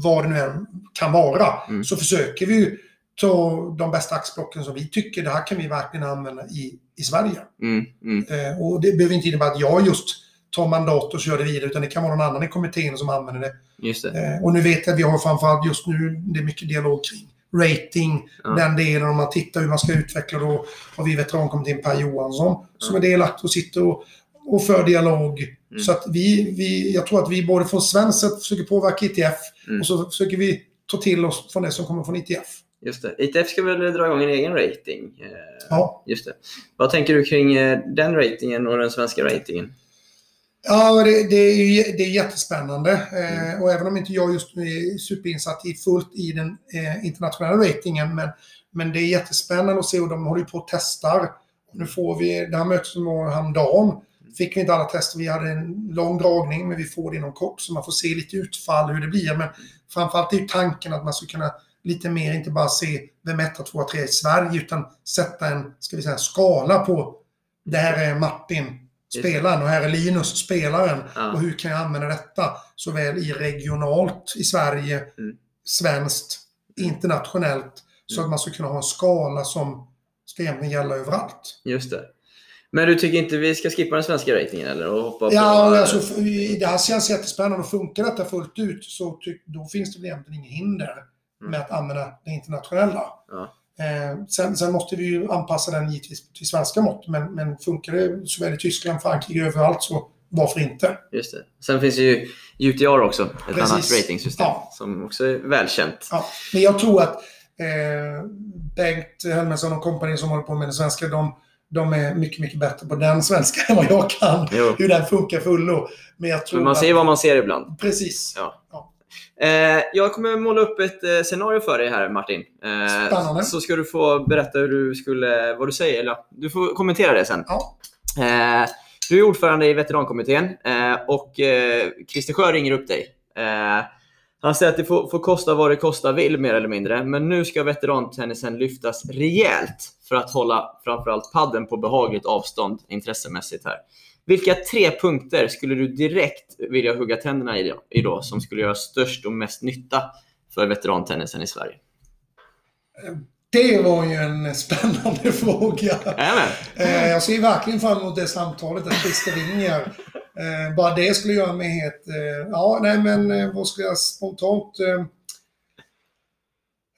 vad det nu än kan vara Mm. så försöker vi ta de bästa axplocken som vi tycker det här kan vi verkligen använda i, i Sverige. Mm, mm. Eh, och det behöver inte innebära att jag just tar mandat och kör det vidare utan det kan vara någon annan i kommittén som använder det. Det. Eh, och nu vet jag att vi har framförallt just nu, det är mycket dialog kring rating, Ja. den delen om man tittar hur man ska utveckla då har vi veterankommittén Per Johansson som är delaktig och sitter och, och för dialog. Mm. Så att vi, vi, jag tror att vi både från svenskt sätt försöker påverka ITF Mm. och så försöker vi ta till oss från det som kommer från ITF. Just det. ITF ska väl dra igång en egen rating? Eh, Ja. Just det. Vad tänker du kring eh, den ratingen och den svenska ratingen? Ja, det, det, är, ju- det är jättespännande. Mm. Eh, och även om inte jag just nu är superinsatt i fullt i den eh, internationella ratingen, men, men det är jättespännande att se och de håller på och testar. Nu får vi, det här mötet som var häromdagen, fick vi inte alla tester. Vi hade en lång dragning, men vi får det inom kort så man får se lite utfall hur det blir. Men framförallt är ju tanken att man ska kunna lite mer, inte bara se vem 1, 2, 3 i Sverige, utan sätta en, ska vi säga, skala på det här är Martin, spelaren, och här är Linus, spelaren. Ja. Och hur kan jag använda detta såväl i regionalt i Sverige, Mm. svenskt, internationellt. Så Mm. att man ska kunna ha en skala som ska egentligen gälla överallt. Just det. Men du tycker inte vi ska skippa den svenska ratingen eller? Och hoppa på, Ja, eh, alltså, det här känns jättespännande och funkar detta fullt ut så då finns det väl egentligen inget hinder Mm. med att använda det internationella. Ja. Eh, sen, sen måste vi ju anpassa den givetvis till svenska mått, men, men funkar det såväl i Tyskland, Frankrike, överallt så varför inte? Just det. Sen finns det ju UTR också, ett Precis. annat ratingsystem Ja. som också är välkänt. Ja, men jag tror att eh, Bengt Helmersson och kompani som håller på med den svenska, de, de är mycket, mycket bättre på den svenska än vad jag kan. Jo. Hur den funkar fullo. Men jag tror Men man att, ser vad man ser ibland. Precis. Ja. Ja. Eh, jag kommer måla upp ett eh, scenario för dig här Martin. Eh, Spännande. Så ska du få berätta hur du skulle, vad du säger. Eller, du får kommentera det sen. Ja. Eh, du är ordförande i veterankommittén eh, och eh, Christer Sjö ringer upp dig. Han säger att det får, får kosta vad det kosta vill mer eller mindre. Men nu ska veterantennisen lyftas rejält för att hålla framförallt padden på behagligt avstånd intressemässigt här. Vilka tre punkter skulle du direkt vilja hugga tänderna i då, som skulle göra störst och mest nytta för veterantennisen i Sverige? Det var ju en spännande fråga. Eh, jag ser verkligen fram emot det samtalet, att Christer ringer. Eh, bara det skulle göra mig helt... Eh, ja, nej men eh, vad ska jag spontant... Eh,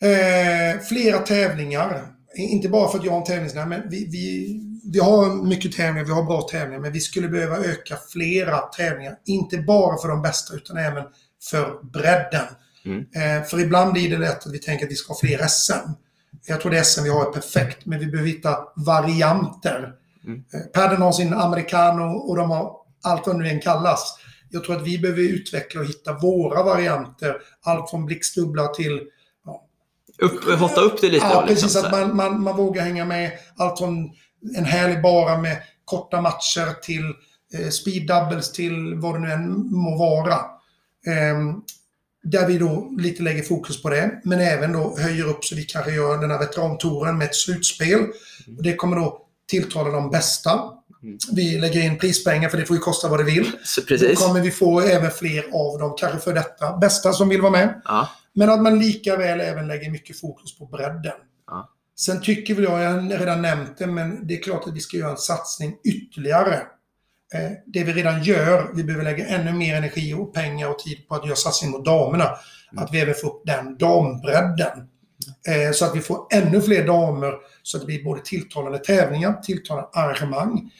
eh, flera tävlingar. Inte bara för att jag har en tävlingsnämnd, men vi, vi, vi har mycket tävlingar, vi har bra tävlingar, men vi skulle behöva öka flera tävlingar. Inte bara för de bästa, utan även för bredden. Mm. Eh, för ibland blir det lätt att vi tänker att vi ska ha fler SM. Jag tror det SM vi har är perfekt, men vi behöver hitta varianter. Mm. Padden har sin americano och de har allt vad det nu än kallas. Jag tror att vi behöver utveckla och hitta våra varianter. Allt från blixtdubbla till Upp, hotta upp det lite Ja, då, liksom, precis. så Att man, man, man vågar hänga med allt från en härlig bara med korta matcher till eh, speed doubles till vad det nu än må vara. Ehm, där vi då lite lägger fokus på det, men även då höjer upp så vi kanske gör den här veterantouren med ett slutspel. Och det kommer då tilltala de bästa. Mm. Vi lägger in prispengar för det får ju kosta vad det vill. Så, Då precis. kommer vi få även fler av dem, kanske för detta bästa som vill vara med. Ja. Men att man lika väl även lägger mycket fokus på bredden. Ja. Sen tycker väl jag, jag har redan nämnt det, men det är klart att vi ska göra en satsning ytterligare. Eh, det vi redan gör, vi behöver lägga ännu mer energi och pengar och tid på att göra satsning mot damerna. Att vi även får upp den dambredden. Eh, så att vi får ännu fler damer, så att det blir både tilltalande tävlingar, tilltalande arrangemang.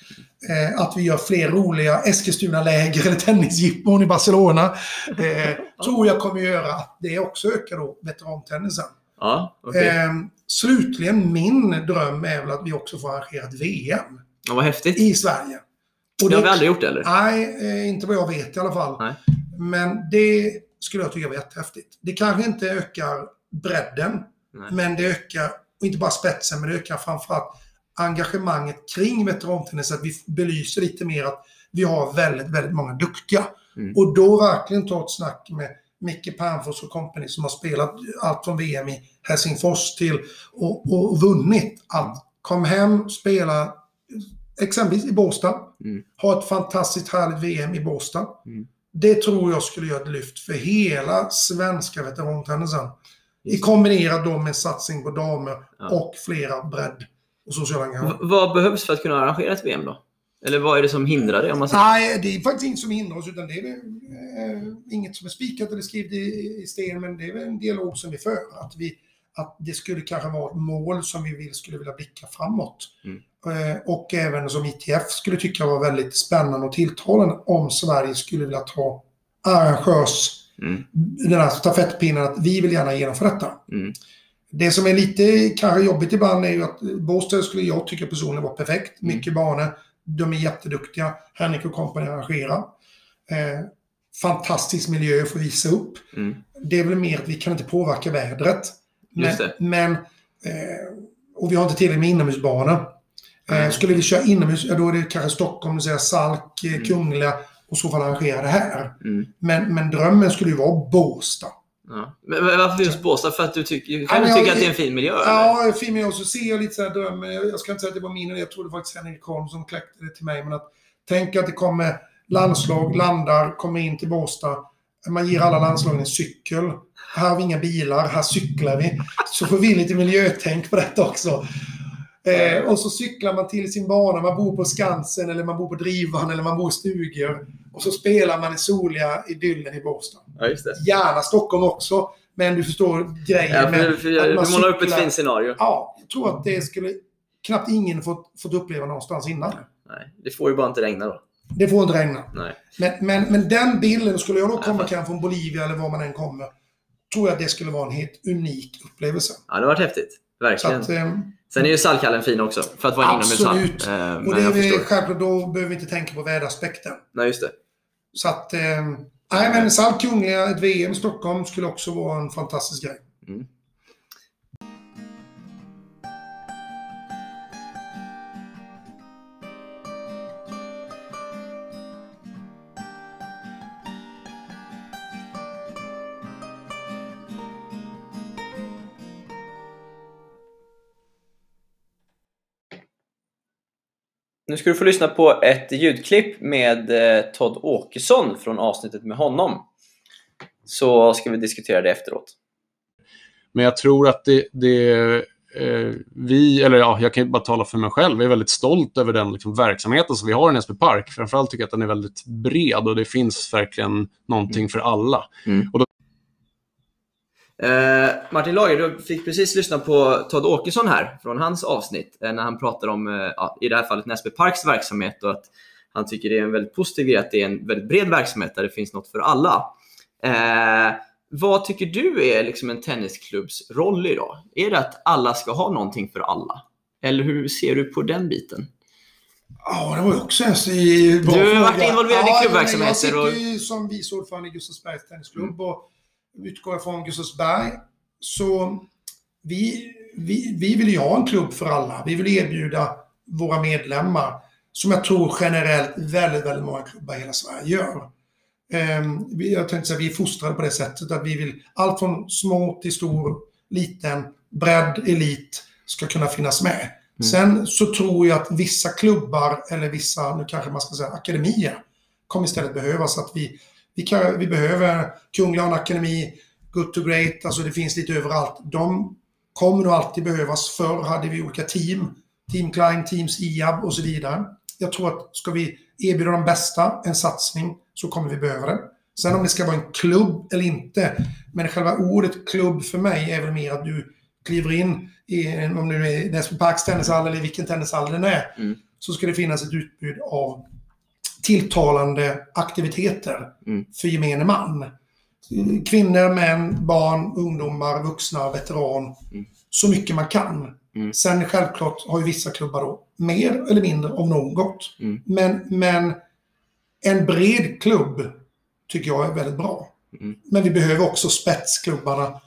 Eh, att vi gör fler roliga Eskilstuna-läger eller tennisjippon i Barcelona. Eh, tror jag kommer göra att det också ökar då veterantennisen. Ja. Eh, slutligen, min dröm är väl att vi också får arrangera ett VM Ja, vad häftigt. i Sverige. Det har vi aldrig gjort eller? Nej, inte vad jag vet i alla fall. Nej. Men det skulle jag tycka var jättehäftigt. Det kanske inte ökar bredden, Nej. men det ökar, och inte bara spetsen, men det ökar framförallt engagemanget kring veterantennis. Att vi belyser lite mer att vi har väldigt, väldigt många duktiga. Mm. Och då verkligen ta ett snack med Micke Pernfors och company som har spelat allt från VM i Helsingfors till och, och vunnit. Att kom hem, spela exempelvis i Båstad. Mm. Ha ett fantastiskt härligt VM i Båstad. Mm. Det tror jag skulle göra ett lyft för hela svenska veterantennisen. I kombinerat då med satsning på damer Ja. och flera bredd och sociala engagemang. Vad behövs för att kunna arrangera ett VM då? Eller vad är det som hindrar det? Om man säger... Nej, det är faktiskt inget som hindrar oss, utan det är eh, inget som är spikat eller skrivet i, i sten, men det är en dialog som vi för. Att, vi, att det skulle kanske vara ett mål som vi vill, skulle vilja blicka framåt. Mm. Eh, och även som ITF skulle tycka var väldigt spännande och tilltalande om Sverige skulle vilja ta arrangörs Mm. den här stafettpinnen att vi vill gärna genomföra detta. Mm. Det som är lite kanske jobbigt ibland är ju att Båstad skulle jag tycka personligen var perfekt. Mm. Mycket banor. De är jätteduktiga. Henrik och company arrangerar. Eh, fantastisk miljö för att visa upp. Mm. Det är väl mer att vi kan inte påverka vädret. Men, men eh, och vi har inte tillräckligt med inomhusbanor. Eh, Nej. skulle vi köra inomhus, ja, då är det kanske Stockholm, säga Salk, eh, Mm. Kungliga och så fall arrangera det här. Mm. Men, men drömmen skulle ju vara Båstad. Ja. Men varför just Båstad? För att du tycker, Ja, kan men du jag- tycka att det är en fin miljö? eller? Ja, fin med och så ser jag lite så här drömmen. Jag jag ska inte säga att det var min idé. Jag trodde faktiskt Henrik Holm som kläckte det till mig. Men att tänka att det kommer landslag, landar, kommer in till Båstad. Man ger alla landslagen en cykel. Här har vi inga bilar, här cyklar vi. Så får vi lite miljötänk på detta också. Eh, och så cyklar man till sin bana. Man bor på Skansen, eller man bor på Drivan, eller man bor i stugor. Och så spelar man i soliga idyllen i Båstad. Ja, just det. Gärna Stockholm också. Men du förstår grejen Ja, för, för, att man du målar upp ett fint scenario. Ja, jag tror att det skulle knappt ingen fått, fått uppleva någonstans innan. Nej, det får ju bara inte regna då. Det får inte regna. Nej. Men, men, men den bilden, skulle jag då komma Ja. kanske från Bolivia eller var man än kommer, tror jag att det skulle vara en helt unik upplevelse. Ja, det har varit häftigt. Så Verkligen. att, eh, Sen är ju Salkhallen fin också, för att vara en inomhushall. Absolut. Eh, och Men det är självklart, då behöver vi inte tänka på väderaspekten. Nej, just det. Så att, eh, nej men Salt Kungliga, ett VM i Stockholm skulle också vara en fantastisk grej. Mm. Nu ska du få lyssna på ett ljudklipp med eh, Todd Åkesson från avsnittet med honom. Så ska vi diskutera det efteråt. Men jag tror att det, det eh, vi, eller ja, jag kan ju bara tala för mig själv, jag är väldigt stolt över den liksom, verksamheten som vi har i Näsby Park. Framförallt tycker jag att den är väldigt bred och det finns verkligen någonting för alla. Eh, Martin Lager, du fick precis lyssna på Todd Åkesson här från hans avsnitt eh, när han pratar om, eh, ja, i det här fallet, Näsby Parks verksamhet och att han tycker det är en väldigt positiv grej att det är en väldigt bred verksamhet där det finns något för alla. Eh, vad tycker du är liksom en tennisklubbs roll idag? Är det att alla ska ha någonting för alla? Eller hur ser du på den biten? Ja, det var ju också en i bra Du har varit involverad i ja, klubbverksamheter Jag sitter ju som vice ordförande i Gustavsbergs Tennisklubb och utgår jag från Gustavsberg så vi, vi, vi vill ju ha en klubb för alla. Vi vill erbjuda våra medlemmar, som jag tror generellt väldigt, väldigt många klubbar i hela Sverige gör. Ehm, jag tänkte säga, vi är fostrade på det sättet att vi vill allt från små till stor, liten, bredd, elit ska kunna finnas med. Sen så tror jag att vissa klubbar, eller vissa, nu kanske man ska säga akademier, kommer istället behövas. Att vi, vi, kan, vi behöver Kungliga akademi, Good to Great, alltså det finns lite överallt. De kommer nog alltid behövas. Förr hade vi olika team, Team Klein, Teams IAB och så vidare. Jag tror att ska vi erbjuda de bästa en satsning så kommer vi behöva det. Sen om det ska vara en klubb eller inte, men själva ordet klubb för mig är väl mer att du kliver in i, om det är Näsby Parks tennishall eller vilken tennishall den är, Mm. så ska det finnas ett utbud av tilltalande aktiviteter Mm. för gemene man. Kvinnor, män, barn, ungdomar, vuxna, veteran. Mm. Så mycket man kan. Mm. Sen självklart har ju vissa klubbar då mer eller mindre av något. Mm. Men, men en bred klubb tycker jag är väldigt bra. Mm. Men vi behöver också spetsklubbarna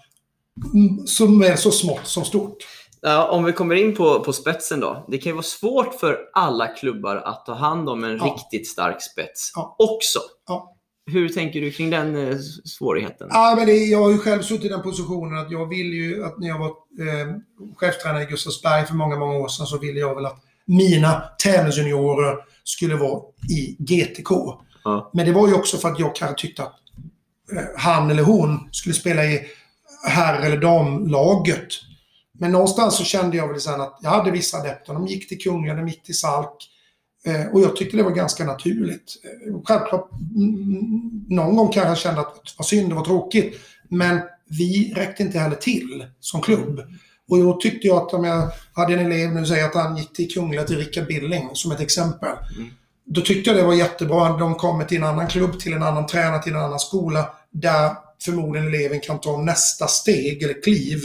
mm, som är så smått som stort. Ja, om vi kommer in på, på spetsen då. Det kan ju vara svårt för alla klubbar att ta hand om en Ja. riktigt stark spets Ja. också. Hur tänker du kring den eh, svårigheten? Ja, men det, jag har ju själv suttit i den positionen att jag vill ju att när jag var eh, chefstränare i Gustavsberg för många, många år sedan så ville jag väl att mina tävlingsjuniorer skulle vara i GTK. Ja. Men det var ju också för att jag kanske tyckte att eh, han eller hon skulle spela i herr eller damlaget. Men någonstans så kände jag väl sen att jag hade vissa adepter. De gick till Kungliga, de gick till Salk. Eh, och jag tyckte det var ganska naturligt. Eh, självklart, mm, någon gång kanske jag kände att det var synd, det var tråkigt. Men vi räckte inte heller till som klubb. Och då tyckte jag att om jag hade en elev nu säger att han gick till Kungliga till Rickard Billing som ett exempel. Då tyckte jag det var jättebra. De kommer till en annan klubb, till en annan tränare, till en annan skola. Där förmodligen eleven kan ta nästa steg eller kliv.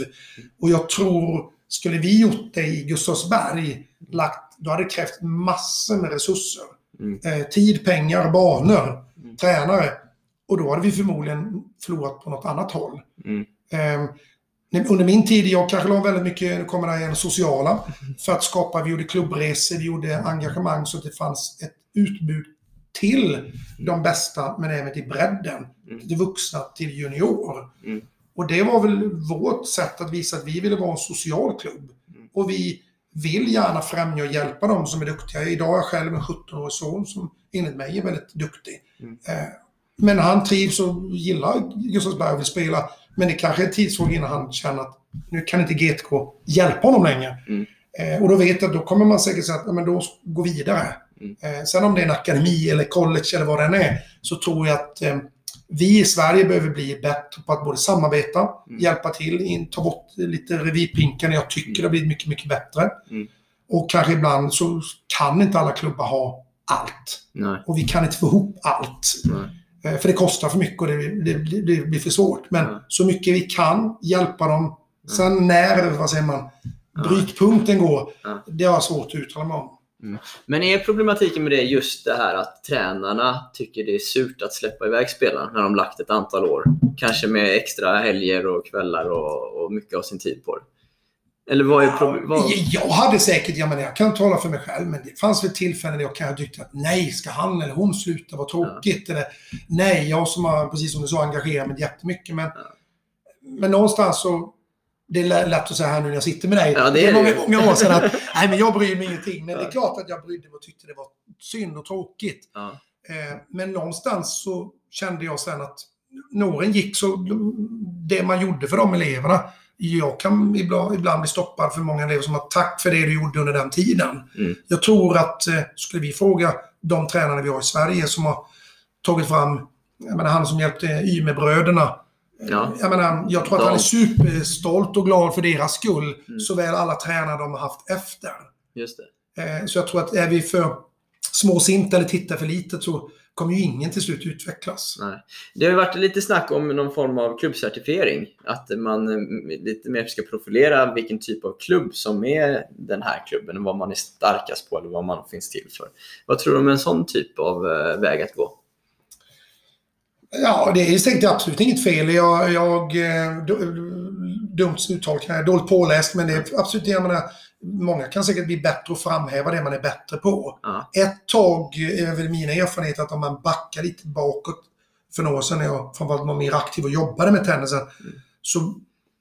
Och jag tror, skulle vi gjort det i Gustavsberg, lagt, då hade det krävt massor med resurser. Mm. Eh, tid, pengar, banor, tränare. Och då hade vi förmodligen förlorat på något annat håll. Mm. Eh, under min tid, jag kanske la väldigt mycket, nu kommer det igen, sociala. För att skapa, vi gjorde klubbresor, vi gjorde engagemang så att det fanns ett utbud till de bästa, men även till bredden. Mm. Till vuxna, till junior. Mm. Och det var väl vårt sätt att visa att vi ville vara en social klubb. Mm. Och vi vill gärna främja och hjälpa dem som är duktiga. Idag är jag själv en 17-årig son som enligt mig är väldigt duktig. Mm. Eh, Men han trivs och gillar Gustavsberg och vill spela. Men det kanske är en tidsfråga innan han känner att nu kan inte GTK hjälpa honom längre. Mm. Eh, och då vet jag att då kommer man säkert säga att men då gå vidare. Mm. Eh, sen om det är en akademi eller college eller vad det än är, så tror jag att eh, vi i Sverige behöver bli bättre på att både samarbeta, Mm. hjälpa till, ta bort lite revirpinkar när jag tycker det har blivit mycket, mycket bättre. Mm. Och kanske ibland så kan inte alla klubbar ha allt. Nej. Och vi kan inte få ihop allt. Nej. Eh, För det kostar för mycket och det, det, det, blir för svårt. Men Ja. så mycket vi kan hjälpa dem. Sen när, vad säger man, brytpunkten går, det har jag svårt att uttala mig om. Men är problematiken med det just det här att tränarna tycker det är surt att släppa iväg spelarna när de lagt ett antal år? Kanske med extra helger och kvällar och, och mycket av sin tid på det. Eller vad är problemet? Jag hade säkert, jag menar jag kan tala för mig själv, men det fanns väl tillfällen där jag kanske tyckte att nej, ska han eller hon sluta, vad tråkigt. Eller nej, jag som har, precis som du sa, engagerat mig jättemycket. Men, men någonstans så, det är lä- lätt att säga här nu när jag sitter med dig. Ja, det är många, det. många år sedan att nej, men jag bryr mig ingenting. Men det Ja. är klart att jag brydde mig och tyckte det var synd och tråkigt. Ja. Eh, men någonstans så kände jag sen att när åren gick så det man gjorde för de eleverna. Jag kan ibland, ibland bli stoppad för många elever som har tack för det du gjorde under den tiden. Mm. Jag tror att eh, skulle vi fråga de tränarna vi har i Sverige som har tagit fram, jag menar han som hjälpte Ymerbröderna. Ja. Jag menar, jag tror att Ja. han är superstolt och glad för deras skull. Mm. Såväl alla tränare de har haft efter. Just det. Eh, Så jag tror att är vi för småsinta eller tittar för lite så, kommer ju ingen till slut utvecklas. Nej. Det har varit lite snack om någon form av klubbcertifiering. Att man eh, lite mer ska profilera vilken typ av klubb som är den här klubben. Vad man är starkast på eller vad man finns till för. Vad tror du om en sån typ av eh, väg att gå? Ja, det är säkert absolut inget fel. Jag, jag eh, dumt uttal, dåligt påläst, men det är absolut det jag menar. Många kan säkert bli bättre och framhäva det man är bättre på. Ja. Ett tag är väl mina erfarenheter att om man backar lite bakåt för några år sedan när jag framförallt var mer aktiv och jobbade med tennisen. Så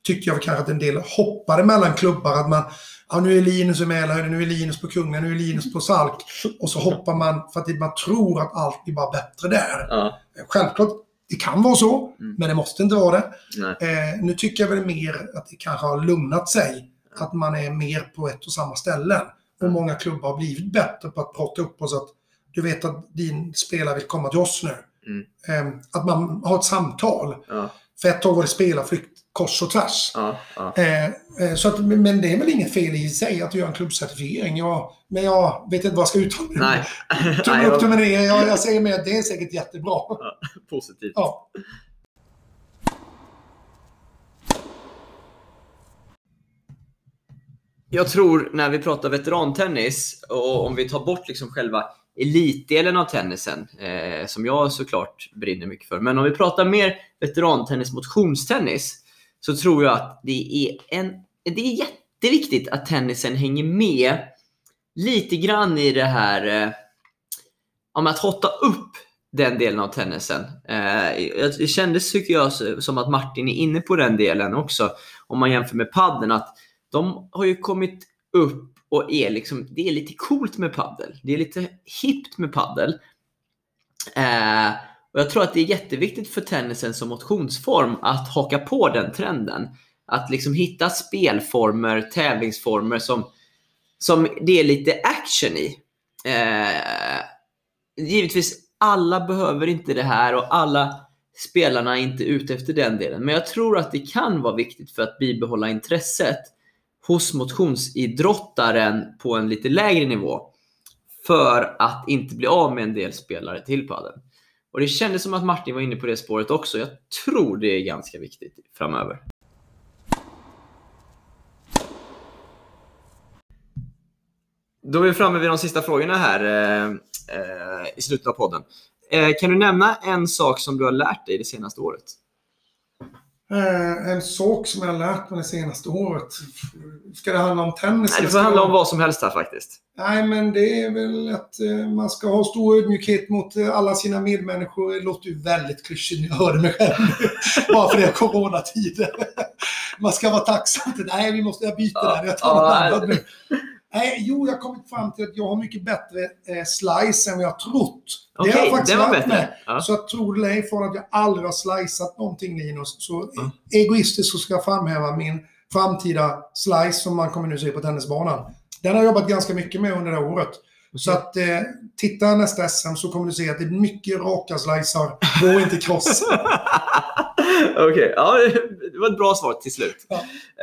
tyckte jag kanske att en del hoppade mellan klubbar. Att man, ja nu är Linus i Mälarhöjden, nu är Linus på Kungen, nu är Linus på Salk. Och så hoppar man för att man tror att allt blir bara bättre där. Ja. Självklart, det kan vara så, Mm. men det måste inte vara det. Eh, nu tycker jag väl mer att det kanske har lugnat sig. Att man är mer på ett och samma ställe. Och många klubbar har blivit bättre på att prata upp oss att du vet att din spelare vill komma till oss nu. Mm. Eh, att man har ett samtal. Ja. För ett tag var det spelarflykt kors och tvärs. Ja. Ja. Eh, eh, så att, men det är väl inget fel i sig att göra en klubbcertifiering. Jag, men jag vet inte vad jag ska uttala mig. Nej. Tumme Nej, upp, jag- tumme ner. Jag, jag säger mer att det är säkert jättebra. Positivt. Ja. Jag tror när vi pratar veterantennis och om vi tar bort liksom själva elitdelen av tennisen, eh, som jag såklart brinner mycket för. Men om vi pratar mer veterantennis, motionstennis, så tror jag att det är, en, det är jätteviktigt att tennisen hänger med lite grann i det här eh, om att hotta upp den delen av tennisen. Eh, det kändes, tycker jag, som att Martin är inne på den delen också. Om man jämför med padden att de har ju kommit upp och är liksom, det är lite coolt med paddel. Det är lite hippt med paddel. Eh, och jag tror att det är jätteviktigt för tennisen som motionsform att haka på den trenden. Att liksom hitta spelformer, tävlingsformer som, som det är lite action i. Eh, givetvis, alla behöver inte det här och alla spelarna är inte ute efter den delen. Men jag tror att det kan vara viktigt för att bibehålla intresset hos motionsidrottaren på en lite lägre nivå. För att inte bli av med en del spelare till padel. Och det kändes som att Martin var inne på det spåret också. Jag tror det är ganska viktigt framöver. Då är vi framme vid de sista frågorna här eh, eh, i slutet av podden. Eh, kan du nämna en sak som du har lärt dig det senaste året? Eh, en sak som jag har lärt mig det senaste året. Ska det handla om tennis? Nej, det får handla det- om vad som helst här faktiskt. Nej, men det är väl att eh, man ska ha stor ödmjukhet mot eh, alla sina medmänniskor. Det låter ju väldigt klyschigt när jag hörde mig själv. Bara för det är coronatider. man ska vara tacksam. Nej, vi måste jag byta Ja, där. Jag tar något annat nu. Nej, jo, jag har kommit fram till att jag har mycket bättre eh, slice än vad jag har trott. det har jag faktiskt var bättre. mig. Ja. Så att tro det från att jag aldrig har slicat någonting Linus, så Ja. egoistiskt så ska jag framhäva min framtida slice som man kommer nu se på tennisbanan. Den har jag jobbat ganska mycket med under det här året. Så att eh, titta nästa SM så kommer du se att det är mycket raka slicer, gå inte cross. Okej, ja, det var ett bra svar till slut. Ja.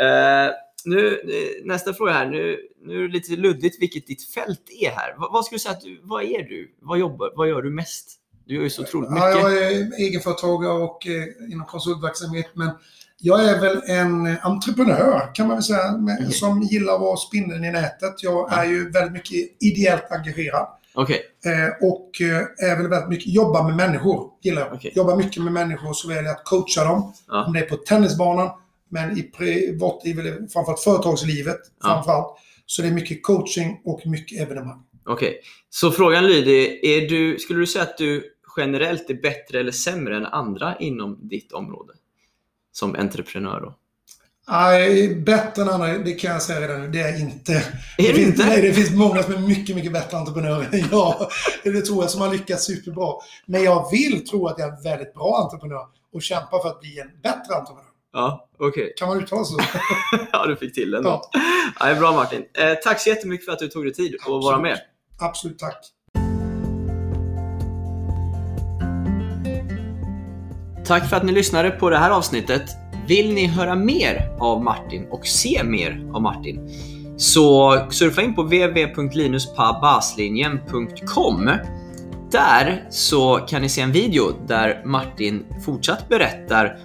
Eh, nu, eh, nästa fråga här. Nu, nu är det lite luddigt vilket ditt fält är här. Vad, vad skulle du säga att du, vad är du? Vad jobbar, vad gör du mest? Du gör ju så otroligt mycket. Ja, jag är egenföretagare och eh, inom konsultverksamhet, men jag är väl en entreprenör kan man väl säga, med, Okej. som gillar att vara spindeln i nätet. Jag är ju väldigt mycket ideellt engagerad. Okej, Eh, och eh, är väl väldigt mycket, jobba med människor gillar jag. Okej. Jobba mycket med människor såväl att coacha dem, Ja. om det är på tennisbanan, men i privat, i väl framförallt företagslivet Ja. framförallt. Så det är mycket coaching och mycket evenemang. okej. Så frågan lyder, är du, skulle du säga att du generellt är bättre eller sämre än andra inom ditt område? Som entreprenör då? Nej, bättre än andra, det kan jag säga redan nu, det är jag inte. Är det, du finns, inte? Nej, det finns många som är mycket, mycket bättre entreprenörer än jag. Det tror jag, som har lyckats superbra. Men jag vill tro att jag är en väldigt bra entreprenör och kämpar för att bli en bättre entreprenör. Ja, okej. Kan man uttala så? Ja, du fick till den. Ja. Ja. Bra Martin. Eh, tack så jättemycket för att du tog dig tid att vara Absolut. med. Absolut, tack. Tack för att ni lyssnade på det här avsnittet. Vill ni höra mer av Martin och se mer av Martin så surfa in på www.linuspabaslinjen.com där så kan ni se en video där Martin fortsatt berättar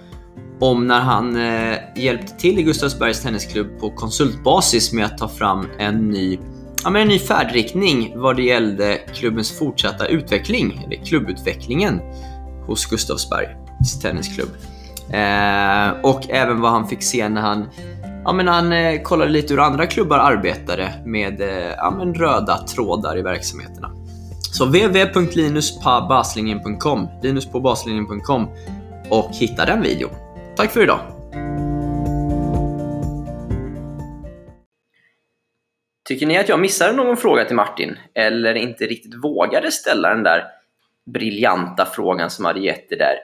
om när han eh, hjälpte till i Gustavsbergs Tennisklubb på konsultbasis med att ta fram en ny, ja, men en ny färdriktning vad det gällde klubbens fortsatta utveckling, eller klubbutvecklingen hos Gustavsbergs Tennisklubb. Eh, och även vad han fick se när han, ja, men han eh, kollade lite hur andra klubbar arbetade med eh, ja, men röda trådar i verksamheterna. Så www.linuspåbaslingen.com linuspåbaslingen.com och hitta den videon. Tack för idag! Tycker ni att jag missade någon fråga till Martin? Eller inte riktigt vågade ställa den där briljanta frågan som hade gett det där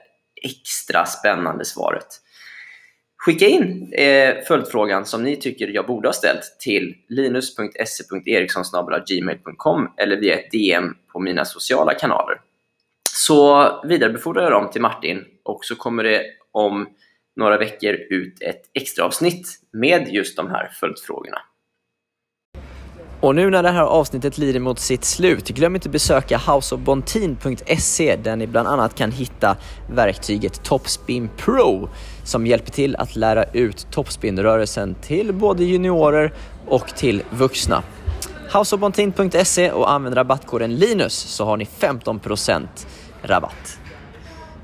extra spännande svaret? Skicka in eh, följdfrågan som ni tycker jag borde ha ställt till linus.se.erikssonsgmail.com eller via ett DM på mina sociala kanaler. Så vidarebefordrar jag dem till Martin och så kommer det om några veckor ut ett extra avsnitt med just de här följdfrågorna. Och nu när det här avsnittet lider mot sitt slut, glöm inte besöka houseofbontin.se där ni bland annat kan hitta verktyget Topspin Pro som hjälper till att lära ut topspinrörelsen till både juniorer och till vuxna. Houseofbontin.se och använd rabattkoden LINUS så har ni 15% rabatt.